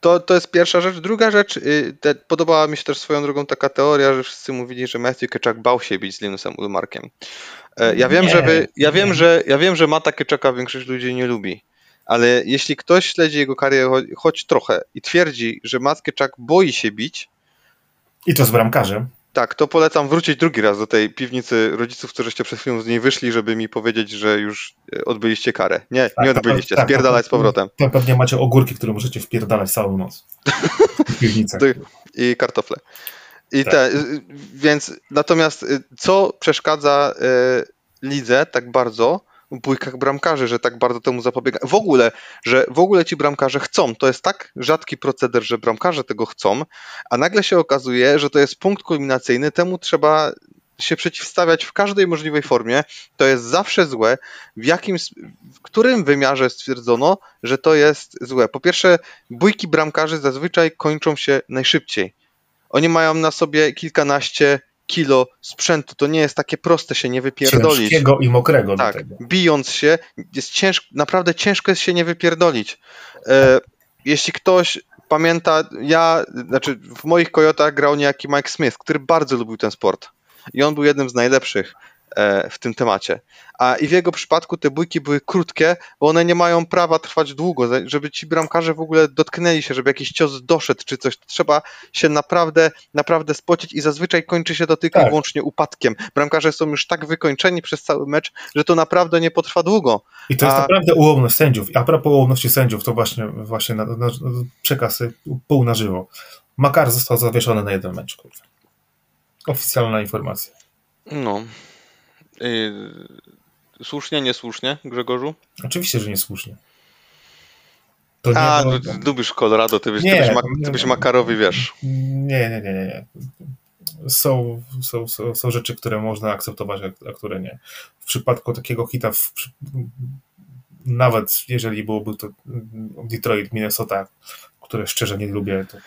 [SPEAKER 4] to, to jest pierwsza rzecz. Druga rzecz, y, te, podobała mi się też swoją drogą taka teoria, że wszyscy mówili, że Matthew Keczak bał się bić z Linusem Ulmarkiem. E, ja wiem,
[SPEAKER 3] Nie,
[SPEAKER 4] że wy, ja wiem, że ja wiem, że Mata Keczaka większość ludzi nie lubi. Ale jeśli ktoś śledzi jego karierę cho- choć trochę i twierdzi, że Matt Keczak boi się bić,
[SPEAKER 3] I to z bramkarzem.
[SPEAKER 4] Tak, to polecam wrócić drugi raz do tej piwnicy rodziców, którzyście przed chwilą z niej wyszli, żeby mi powiedzieć, że już e, odbyliście karę. Nie,
[SPEAKER 3] Tak,
[SPEAKER 4] nie odbyliście.
[SPEAKER 3] tak,
[SPEAKER 4] Spierdalać z powrotem.
[SPEAKER 3] To pewnie macie ogórki, które możecie wpierdalać całą noc. W piwnicach.
[SPEAKER 4] Ty- I kartofle. I
[SPEAKER 3] Tak.
[SPEAKER 4] te, y, więc natomiast y, co przeszkadza y, lidze tak bardzo bójkach bramkarzy, że tak bardzo temu zapobiega. W ogóle, że w ogóle ci bramkarze chcą. To jest tak rzadki proceder, że bramkarze tego chcą, a nagle się okazuje, że to jest punkt kulminacyjny, temu trzeba się przeciwstawiać w każdej możliwej formie. To jest zawsze złe. W jakim, w którym wymiarze stwierdzono, że to jest złe? Po pierwsze, bójki bramkarzy zazwyczaj kończą się najszybciej. Oni mają na sobie kilkanaście kilo sprzętu. To nie jest takie proste się nie wypierdolić.
[SPEAKER 3] Ciężkiego i mokrego
[SPEAKER 4] Tak, bijąc się, jest ciężko, naprawdę ciężko jest się nie wypierdolić. E, jeśli ktoś pamięta, ja, znaczy w moich Kojotach grał niejaki Mike Smith, który bardzo lubił ten sport. I on był jednym z najlepszych w tym temacie. A i w jego przypadku te bójki były krótkie, bo one nie mają prawa trwać długo, żeby ci bramkarze w ogóle dotknęli się, żeby jakiś cios doszedł czy coś. Trzeba się naprawdę, naprawdę spocić i zazwyczaj kończy się to tylko i
[SPEAKER 3] Tak.
[SPEAKER 4] wyłącznie upadkiem. Bramkarze są już tak wykończeni przez cały mecz, że to naprawdę nie potrwa długo.
[SPEAKER 3] I to jest
[SPEAKER 4] A-
[SPEAKER 3] naprawdę ułomność sędziów. A propos ułomności sędziów, to właśnie, właśnie na, na, przekaz pół na żywo. Makar został zawieszony na jeden mecz. Kurwa. Oficjalna informacja.
[SPEAKER 4] No. Yy, słusznie, niesłusznie, Grzegorzu?
[SPEAKER 3] Oczywiście, że niesłusznie. To nie
[SPEAKER 4] A,
[SPEAKER 3] było-
[SPEAKER 4] ty lubisz Colorado, ty byś, ty
[SPEAKER 3] Nie,
[SPEAKER 4] byś, ma,
[SPEAKER 3] nie,
[SPEAKER 4] ty byś
[SPEAKER 3] nie.
[SPEAKER 4] Makarowi, wiesz.
[SPEAKER 3] Nie, nie, nie, nie. nie. Są, są, są, są rzeczy, które można akceptować, a- które nie. W przypadku takiego hita, w, nawet jeżeli byłoby to Detroit, Minnesota, które szczerze nie lubię, to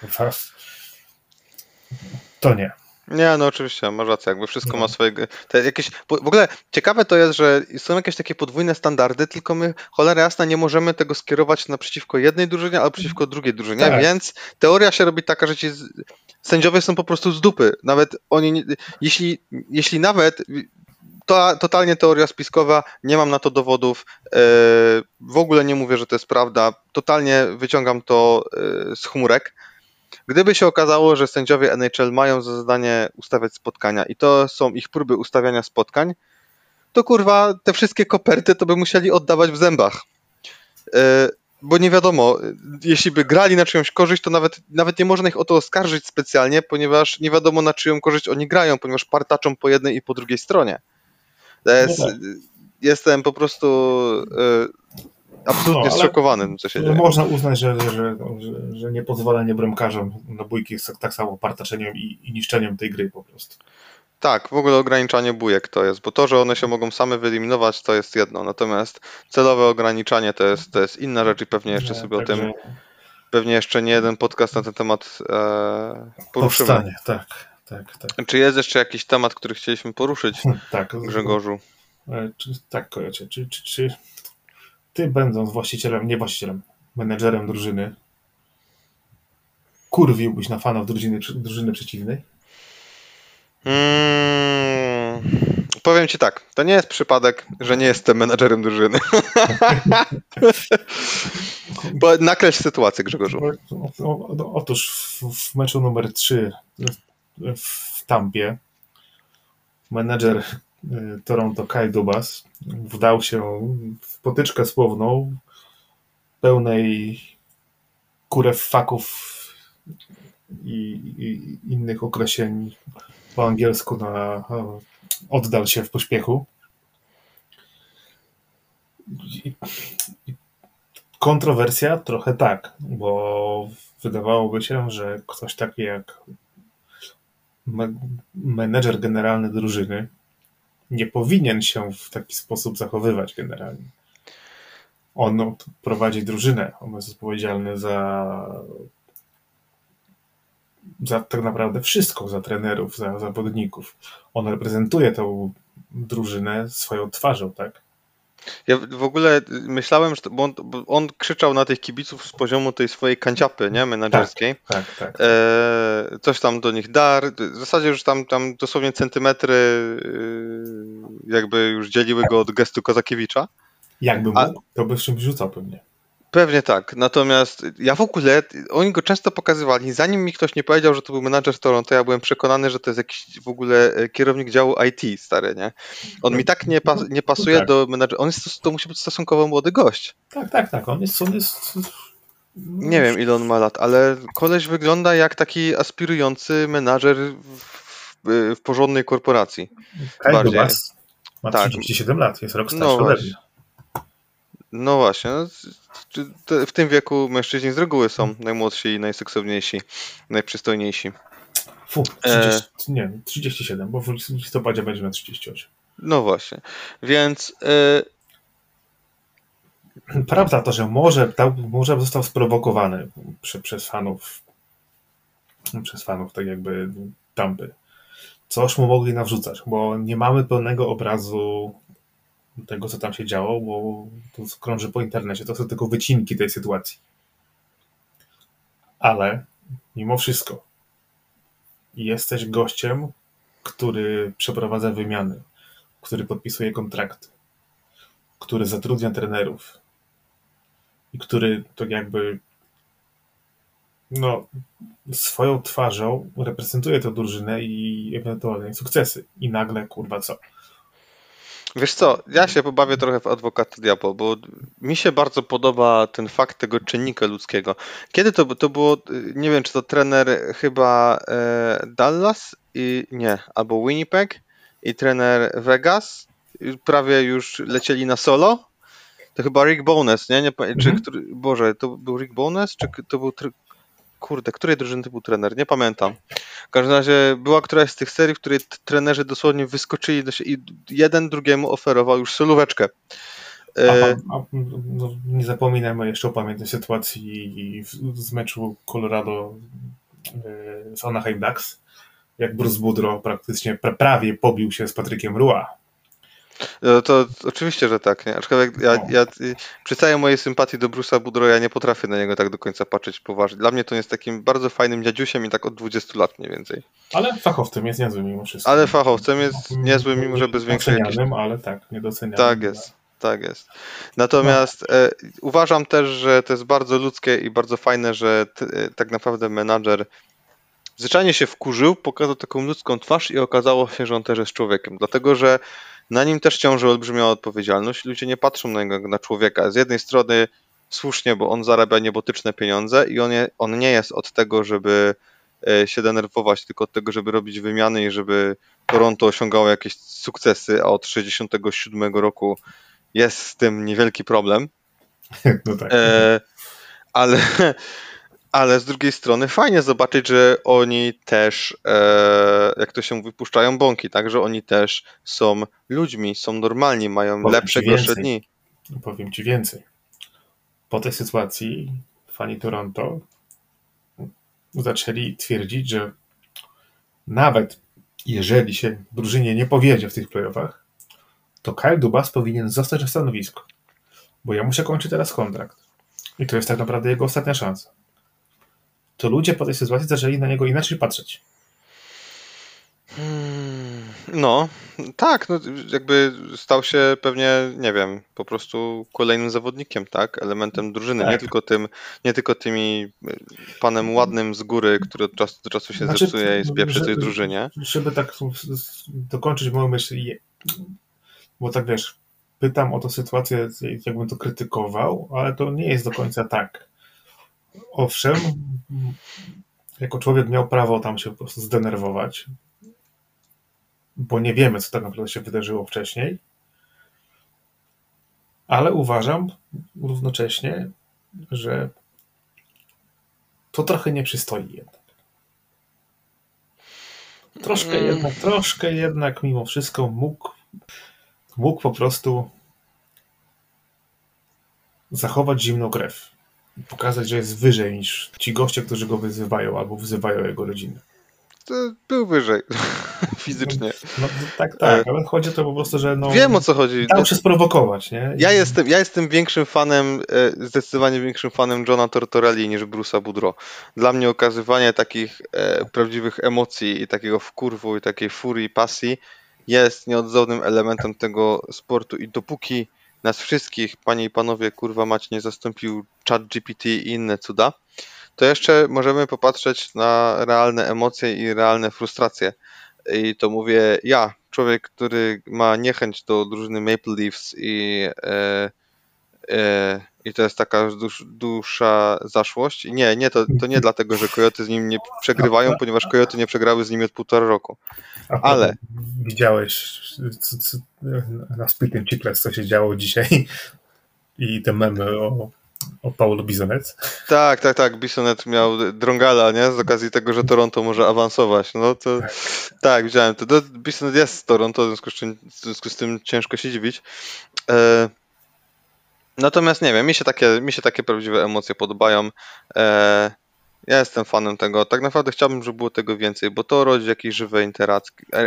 [SPEAKER 3] to nie.
[SPEAKER 4] Nie, no oczywiście, masz rację, jakby wszystko
[SPEAKER 3] No.
[SPEAKER 4] ma swoje... Te jakieś, w ogóle ciekawe to jest, że są jakieś takie podwójne standardy, tylko my, cholera jasna, nie możemy tego skierować naprzeciwko jednej drużynie, albo przeciwko drugiej drużynie,
[SPEAKER 3] Tak.
[SPEAKER 4] więc teoria się robi taka, że ci sędziowie są po prostu z dupy. Nawet oni, jeśli, jeśli nawet to totalnie teoria spiskowa, nie mam na to dowodów. e, W ogóle nie mówię, że to jest prawda. Totalnie wyciągam to e, z chmurek. Gdyby się okazało, że sędziowie NHL mają za zadanie ustawiać spotkania i to są ich próby ustawiania spotkań, to kurwa te wszystkie koperty to by musieli oddawać w zębach. E, bo nie wiadomo, jeśli by grali na czyjąś korzyść, to nawet, nawet nie można ich o to oskarżyć specjalnie, ponieważ nie wiadomo na czyją korzyść oni grają, ponieważ partaczą po jednej i po drugiej stronie. Jest,
[SPEAKER 3] No tak.
[SPEAKER 4] Jestem po prostu e, absolutnie
[SPEAKER 3] No,
[SPEAKER 4] zszokowany tym, co się dzieje.
[SPEAKER 3] Można uznać, że, że, że, że niepozwalanie bramkarzom na bójki jest tak samo partaczeniem i, i niszczeniem tej gry po prostu.
[SPEAKER 4] Tak, w ogóle ograniczanie bujek to jest, bo to, że one się mogą same wyeliminować, to jest jedno, natomiast celowe ograniczanie to jest, to jest inna rzecz i pewnie jeszcze sobie o tym,
[SPEAKER 3] Także
[SPEAKER 4] pewnie jeszcze nie jeden podcast na ten temat e, poruszymy.
[SPEAKER 3] Powstanie, tak, tak, tak.
[SPEAKER 4] Czy jest jeszcze jakiś temat, który chcieliśmy poruszyć,
[SPEAKER 3] tak
[SPEAKER 4] Grzegorzu?
[SPEAKER 3] E, Czy, tak, kojacie. Czy, czy, czy ty, będąc właścicielem, nie właścicielem, menedżerem drużyny, kurwiłbyś na fanów drużyny, drużyny przeciwnej?
[SPEAKER 4] Mm, powiem ci tak, to nie jest przypadek, że nie jestem menadżerem drużyny. Bo nakreśl sytuację, Grzegorzu.
[SPEAKER 3] O, o, o, otóż w, w meczu numer 3 w, w Tampie menedżer Toronto Kai Dubas wdał się w potyczkę słowną pełnej kurewfaków i, i innych określeń po angielsku na oddal się w pośpiechu. Kontrowersja trochę tak, bo wydawałoby się, że ktoś taki jak me- menedżer generalny drużyny nie powinien się w taki sposób zachowywać generalnie. On prowadzi drużynę, on jest odpowiedzialny za za tak naprawdę wszystko, za trenerów, za zawodników. On reprezentuje tą drużynę swoją twarzą, tak?
[SPEAKER 4] Ja w ogóle myślałem, że on, on krzyczał na tych kibiców z poziomu tej swojej kanciapy, nie, menedżerskiej.
[SPEAKER 3] Tak, tak.
[SPEAKER 4] E, coś tam do nich dar. W zasadzie już tam, tam dosłownie centymetry e, jakby już dzieliły go od gestu Kozakiewicza.
[SPEAKER 3] Jakby
[SPEAKER 4] A-
[SPEAKER 3] mógł, to by czymś rzucał pewnie.
[SPEAKER 4] Pewnie tak. Natomiast ja w ogóle, oni go często pokazywali. Zanim mi ktoś nie powiedział, że to był menadżer Toronto, ja byłem przekonany, że to jest jakiś w ogóle e, kierownik działu IT, stary, nie? On mi tak nie, pas, nie pasuje
[SPEAKER 3] Tak.
[SPEAKER 4] do menadżera. On jest, to musi być stosunkowo młody gość.
[SPEAKER 3] Tak, tak, tak. On jest, on jest.
[SPEAKER 4] Nie wiem ile on ma lat, ale koleś wygląda jak taki aspirujący menadżer w, w, porządnej korporacji.
[SPEAKER 3] Kai
[SPEAKER 4] bardziej.
[SPEAKER 3] Ma
[SPEAKER 4] Tak.
[SPEAKER 3] 37 lat, jest rok
[SPEAKER 4] No
[SPEAKER 3] starszy ode
[SPEAKER 4] właśnie.
[SPEAKER 3] mnie.
[SPEAKER 4] No właśnie, no, w tym wieku mężczyźni z reguły są najmłodsi, i najseksowniejsi, najprzystojniejsi.
[SPEAKER 3] Fu,
[SPEAKER 4] E.
[SPEAKER 3] 30, nie, 37, bo w listopadzie będzie miał 38.
[SPEAKER 4] No właśnie, więc e,
[SPEAKER 3] Prawda to, że może, może został sprowokowany prze, przez fanów, przez fanów, tak jakby Tampy. Coś mu mogli nawrzucać, bo nie mamy pełnego obrazu tego, co tam się działo, bo to krąży po internecie, to są tylko wycinki tej sytuacji. Ale mimo wszystko jesteś gościem, który przeprowadza wymiany, który podpisuje kontrakty, który zatrudnia trenerów i który tak jakby no, swoją twarzą reprezentuje tę drużynę i ewentualne sukcesy. I nagle, kurwa, co?
[SPEAKER 4] Wiesz co, ja się pobawię trochę w adwokata diabła, bo mi się bardzo podoba ten fakt tego czynnika ludzkiego. Kiedy to, to było, nie wiem, czy to trener chyba e, Dallas i nie, albo Winnipeg i trener Vegas, prawie już lecieli na solo. To chyba Rick Bones, nie? nie czy
[SPEAKER 3] Mhm.
[SPEAKER 4] który, Boże, to był Rick Bones, czy to był. Kurde, której drużyny to był trener? Nie pamiętam. W każdym razie była któraś z tych serii, w której trenerzy dosłownie wyskoczyli do siebie i jeden drugiemu oferował już solóweczkę.
[SPEAKER 3] A,
[SPEAKER 4] E,
[SPEAKER 3] a, no, nie zapominajmy jeszcze o pamiętnej sytuacji z meczu Colorado e, z Anaheim Ducks, jak Bruce Boudreau praktycznie pra, prawie pobił się z Patrykiem Rua.
[SPEAKER 4] No to oczywiście, że tak. Nie? Aczkolwiek ja,
[SPEAKER 3] No.
[SPEAKER 4] ja y, przy całej mojej sympatii do Bruce'a Boudreau'a ja nie potrafię na niego tak do końca patrzeć poważnie. Dla mnie to jest takim bardzo fajnym dziadziusiem i tak od 20 lat mniej więcej.
[SPEAKER 3] Ale fachowcem jest niezły mimo wszystko.
[SPEAKER 4] Ale fachowcem jest niezły, mimo że bez większej.
[SPEAKER 3] Docenianym, ale tak, niedocenianym.
[SPEAKER 4] Tak jest, tak jest. Natomiast e, uważam też, że to jest bardzo ludzkie i bardzo fajne, że t, e, tak naprawdę menadżer zwyczajnie się wkurzył, pokazał taką ludzką twarz i okazało się, że on też jest człowiekiem. Dlatego, że na nim też ciąży olbrzymia odpowiedzialność. Ludzie nie patrzą na niego na człowieka. Z jednej strony słusznie, bo on zarabia niebotyczne pieniądze i on, je, on nie jest od tego, żeby e, się denerwować, tylko od tego, żeby robić wymiany i żeby Toronto osiągało jakieś sukcesy, a od 67 roku jest z tym niewielki problem.
[SPEAKER 3] No tak.
[SPEAKER 4] E, ale, ale z drugiej strony fajnie zobaczyć, że oni też, e, jak to się mówi, puszczają bąki, tak, że oni też są ludźmi, są normalni, mają
[SPEAKER 3] Powiem
[SPEAKER 4] lepsze, gorsze dni.
[SPEAKER 3] Powiem ci więcej. Po tej sytuacji fani Toronto zaczęli twierdzić, że nawet jeżeli się drużynie nie powiedzie w tych playoffach, to Kyle Dubas powinien zostać na stanowisku. Bo ja muszę kończyć teraz kontrakt. I to jest tak naprawdę jego ostatnia szansa. To ludzie po tej sytuacji zaczęli na niego inaczej patrzeć.
[SPEAKER 4] Hmm, No, tak, no, jakby stał się pewnie, nie wiem, po prostu kolejnym zawodnikiem, tak, elementem drużyny, nie
[SPEAKER 3] Tak.
[SPEAKER 4] tylko tym, nie tylko tymi y, panem ładnym z góry, który od czasu do czasu się
[SPEAKER 3] Znaczy,
[SPEAKER 4] zepsuje i spieprzy
[SPEAKER 3] że-
[SPEAKER 4] tej drużynie.
[SPEAKER 3] Żeby tak dokończyć moją myśl, bo tak wiesz, pytam o tę sytuację, jakbym to krytykował, ale to nie jest do końca tak. Owszem, jako człowiek miał prawo tam się po prostu zdenerwować, bo nie wiemy, co tak naprawdę się wydarzyło wcześniej, ale uważam równocześnie, że to trochę nie przystoi jednak. Troszkę
[SPEAKER 4] Mm.
[SPEAKER 3] jednak, troszkę jednak mimo wszystko mógł, mógł po prostu zachować zimną krew. Pokazać, że jest wyżej niż ci goście, którzy go wyzywają albo wzywają jego rodzinę.
[SPEAKER 4] To był wyżej fizycznie.
[SPEAKER 3] No tak, tak, ale chodzi o to po prostu, że no,
[SPEAKER 4] Wiem o co chodzi.
[SPEAKER 3] dał się sprowokować, nie?
[SPEAKER 4] Ja jestem, ja jestem większym fanem, e, zdecydowanie większym fanem Johna Tortorelli niż Bruce'a Boudreau. Dla mnie okazywanie takich e, prawdziwych emocji i takiego wkurwu i takiej furii, pasji jest nieodzownym elementem tego sportu i dopóki nas wszystkich, panie i panowie, kurwa mać nie zastąpił chat GPT i inne cuda, to jeszcze możemy popatrzeć na realne emocje i realne frustracje. I to mówię ja, człowiek, który ma niechęć do drużyny Maple Leafs i, e, i to jest taka dusz, dusza zaszłość. I nie, nie to, to nie dlatego, że Coyote z nim nie przegrywają, ponieważ Coyote nie przegrały z nimi od półtora roku. Ale-
[SPEAKER 3] Widziałeś co, co, na Spitting Chicklets, co się działo dzisiaj i te memy o, o Paulo Bizonet.
[SPEAKER 4] Tak, tak, tak. Bisonet miał drągala, nie? Z okazji tego, że Toronto może awansować. No to tak, widziałem to. to Bisonet jest z Toronto, w związku z, czym, w związku z tym ciężko się dziwić. E, natomiast nie wiem, mi się takie, mi się takie prawdziwe emocje podobają. E, ja jestem fanem tego. Tak naprawdę chciałbym, żeby było tego więcej, bo to rodzi jakieś żywe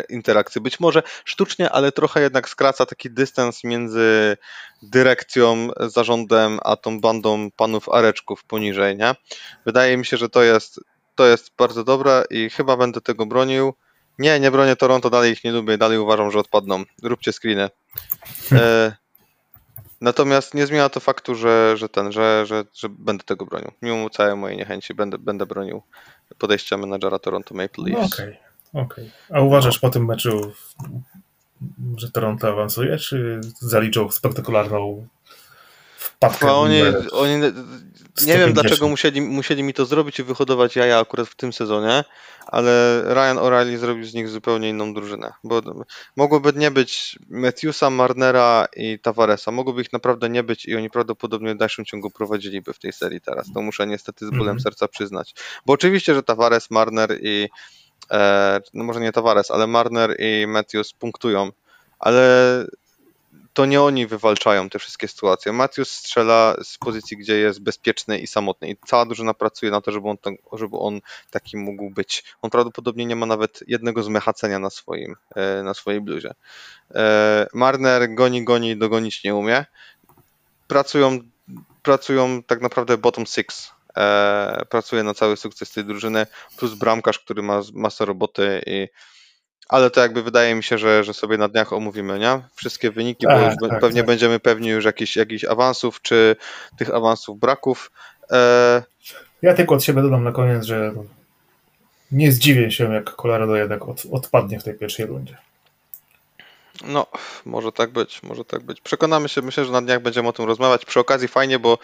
[SPEAKER 4] interakcje. Być może sztucznie, ale trochę jednak skraca taki dystans między dyrekcją, zarządem, a tą bandą panów areczków poniżej, nie? Wydaje mi się, że to jest, to jest bardzo dobre i chyba będę tego bronił. Nie, nie bronię Toronto, dalej ich nie lubię, dalej uważam, że odpadną. Róbcie screeny. E, natomiast nie zmienia to faktu, że, że ten, że, że, że będę tego bronił. Mimo całej mojej niechęci będę, będę bronił podejścia menadżera Toronto Maple
[SPEAKER 3] No
[SPEAKER 4] Leafs.
[SPEAKER 3] okej, okej. A uważasz po tym meczu, że Toronto awansuje, czy zaliczą spektakularną wpadkę?
[SPEAKER 4] Oni, oni nie
[SPEAKER 3] 150?
[SPEAKER 4] wiem dlaczego musieli, musieli mi to zrobić i wyhodować jaja akurat w tym sezonie, ale Ryan O'Reilly zrobił z nich zupełnie inną drużynę, bo mogłoby nie być Matthewsa, Marnera i Tavaresa, mogłoby ich naprawdę nie być i oni prawdopodobnie w dalszym ciągu prowadziliby w tej serii teraz, to muszę niestety z bólem
[SPEAKER 3] Mhm.
[SPEAKER 4] serca przyznać, bo oczywiście, że Tavares, Marner i e, no może nie Tavares, ale Marner i Matthews punktują, ale to nie oni wywalczają te wszystkie sytuacje. Matthews strzela z pozycji, gdzie jest bezpieczny i samotny i cała drużyna pracuje na to, żeby on, żeby on taki mógł być. On prawdopodobnie nie ma nawet jednego zmechacenia na, swoim, e, na swojej bluzie. E, Marner goni, goni dogonić nie umie. Pracują, pracują tak naprawdę bottom six. E, pracuje na cały sukces tej drużyny, plus bramkarz, który ma masę roboty i ale to jakby wydaje mi się, że, że sobie na dniach omówimy, nie? Wszystkie wyniki, bo już
[SPEAKER 3] tak,
[SPEAKER 4] pewnie
[SPEAKER 3] tak.
[SPEAKER 4] będziemy pewni już jakichś, jakichś awansów, czy tych awansów braków. E,
[SPEAKER 3] Ja tylko od siebie dodam na koniec, że Nie zdziwię się, jak Colorado jednak od, odpadnie w tej pierwszej rundzie.
[SPEAKER 4] No, może tak być, może tak być. Przekonamy się, myślę, że na dniach będziemy o tym rozmawiać. Przy okazji fajnie, bo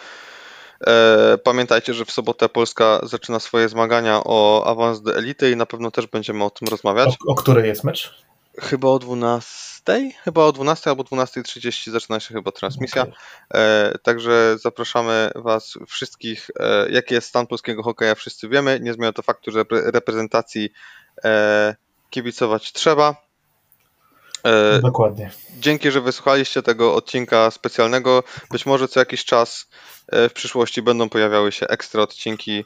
[SPEAKER 4] pamiętajcie, że w sobotę Polska zaczyna swoje zmagania o awans do elity i na pewno też będziemy o tym rozmawiać.
[SPEAKER 3] O, o której jest mecz?
[SPEAKER 4] Chyba o 12? Chyba o 12 albo 12.30 zaczyna się chyba transmisja.
[SPEAKER 3] Okej.
[SPEAKER 4] E, także zapraszamy Was wszystkich. E, jaki jest stan polskiego hokeja, wszyscy wiemy. Nie zmienia to faktu, że repre- reprezentacji e, kibicować trzeba. E,
[SPEAKER 3] Dokładnie.
[SPEAKER 4] Dzięki, że wysłuchaliście tego odcinka specjalnego. Być może co jakiś czas e, w przyszłości będą pojawiały się ekstra odcinki e,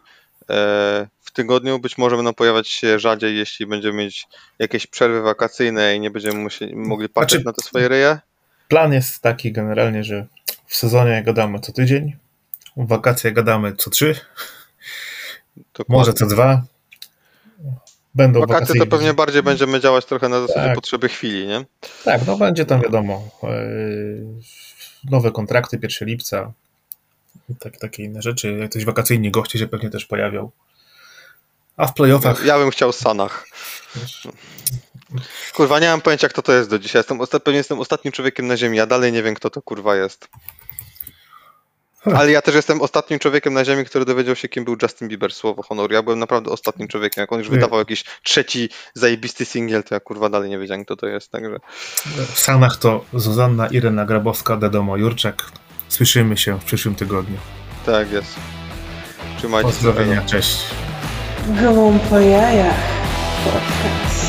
[SPEAKER 4] w tygodniu. Być może będą pojawiać się rzadziej, jeśli będziemy mieć jakieś przerwy wakacyjne i nie będziemy musieli, mogli patrzeć
[SPEAKER 3] Znaczy-
[SPEAKER 4] na te swoje ryje.
[SPEAKER 3] Plan jest taki generalnie, że w sezonie gadamy co tydzień, w wakacje gadamy co trzy,
[SPEAKER 4] Dokładnie.
[SPEAKER 3] może co dwa. Będą
[SPEAKER 4] Wakacje to
[SPEAKER 3] wakacyjne.
[SPEAKER 4] pewnie bardziej będziemy działać trochę na zasadzie
[SPEAKER 3] Tak.
[SPEAKER 4] potrzeby chwili, nie?
[SPEAKER 3] Tak, no będzie tam wiadomo. Yy, nowe kontrakty 1 lipca. i Tak, takie inne rzeczy. Jacyś wakacyjni goście się pewnie też pojawią. A w playoffach
[SPEAKER 4] Ja bym chciał Sanach. Kurwa, nie mam pojęcia, kto to jest do dzisiaj. Jestem, osta- pewnie jestem ostatnim człowiekiem na Ziemi, a dalej nie wiem, kto to kurwa jest. Ale ja też jestem ostatnim człowiekiem na Ziemi, który dowiedział się, kim był Justin Bieber, słowo honoru. Ja byłem naprawdę ostatnim człowiekiem. Jak on już wydawał jakiś trzeci zajebisty singiel, to ja kurwa dalej nie wiedziałem, kto to jest. Także
[SPEAKER 3] w Stanach to Zuzanna Irena Grabowska, Dedomo Jurczak. Słyszymy się w przyszłym tygodniu.
[SPEAKER 4] tak jest. Trzymajcie się.
[SPEAKER 3] Pozdrowienia, cześć.
[SPEAKER 2] Gołąb po jajach. Podcast.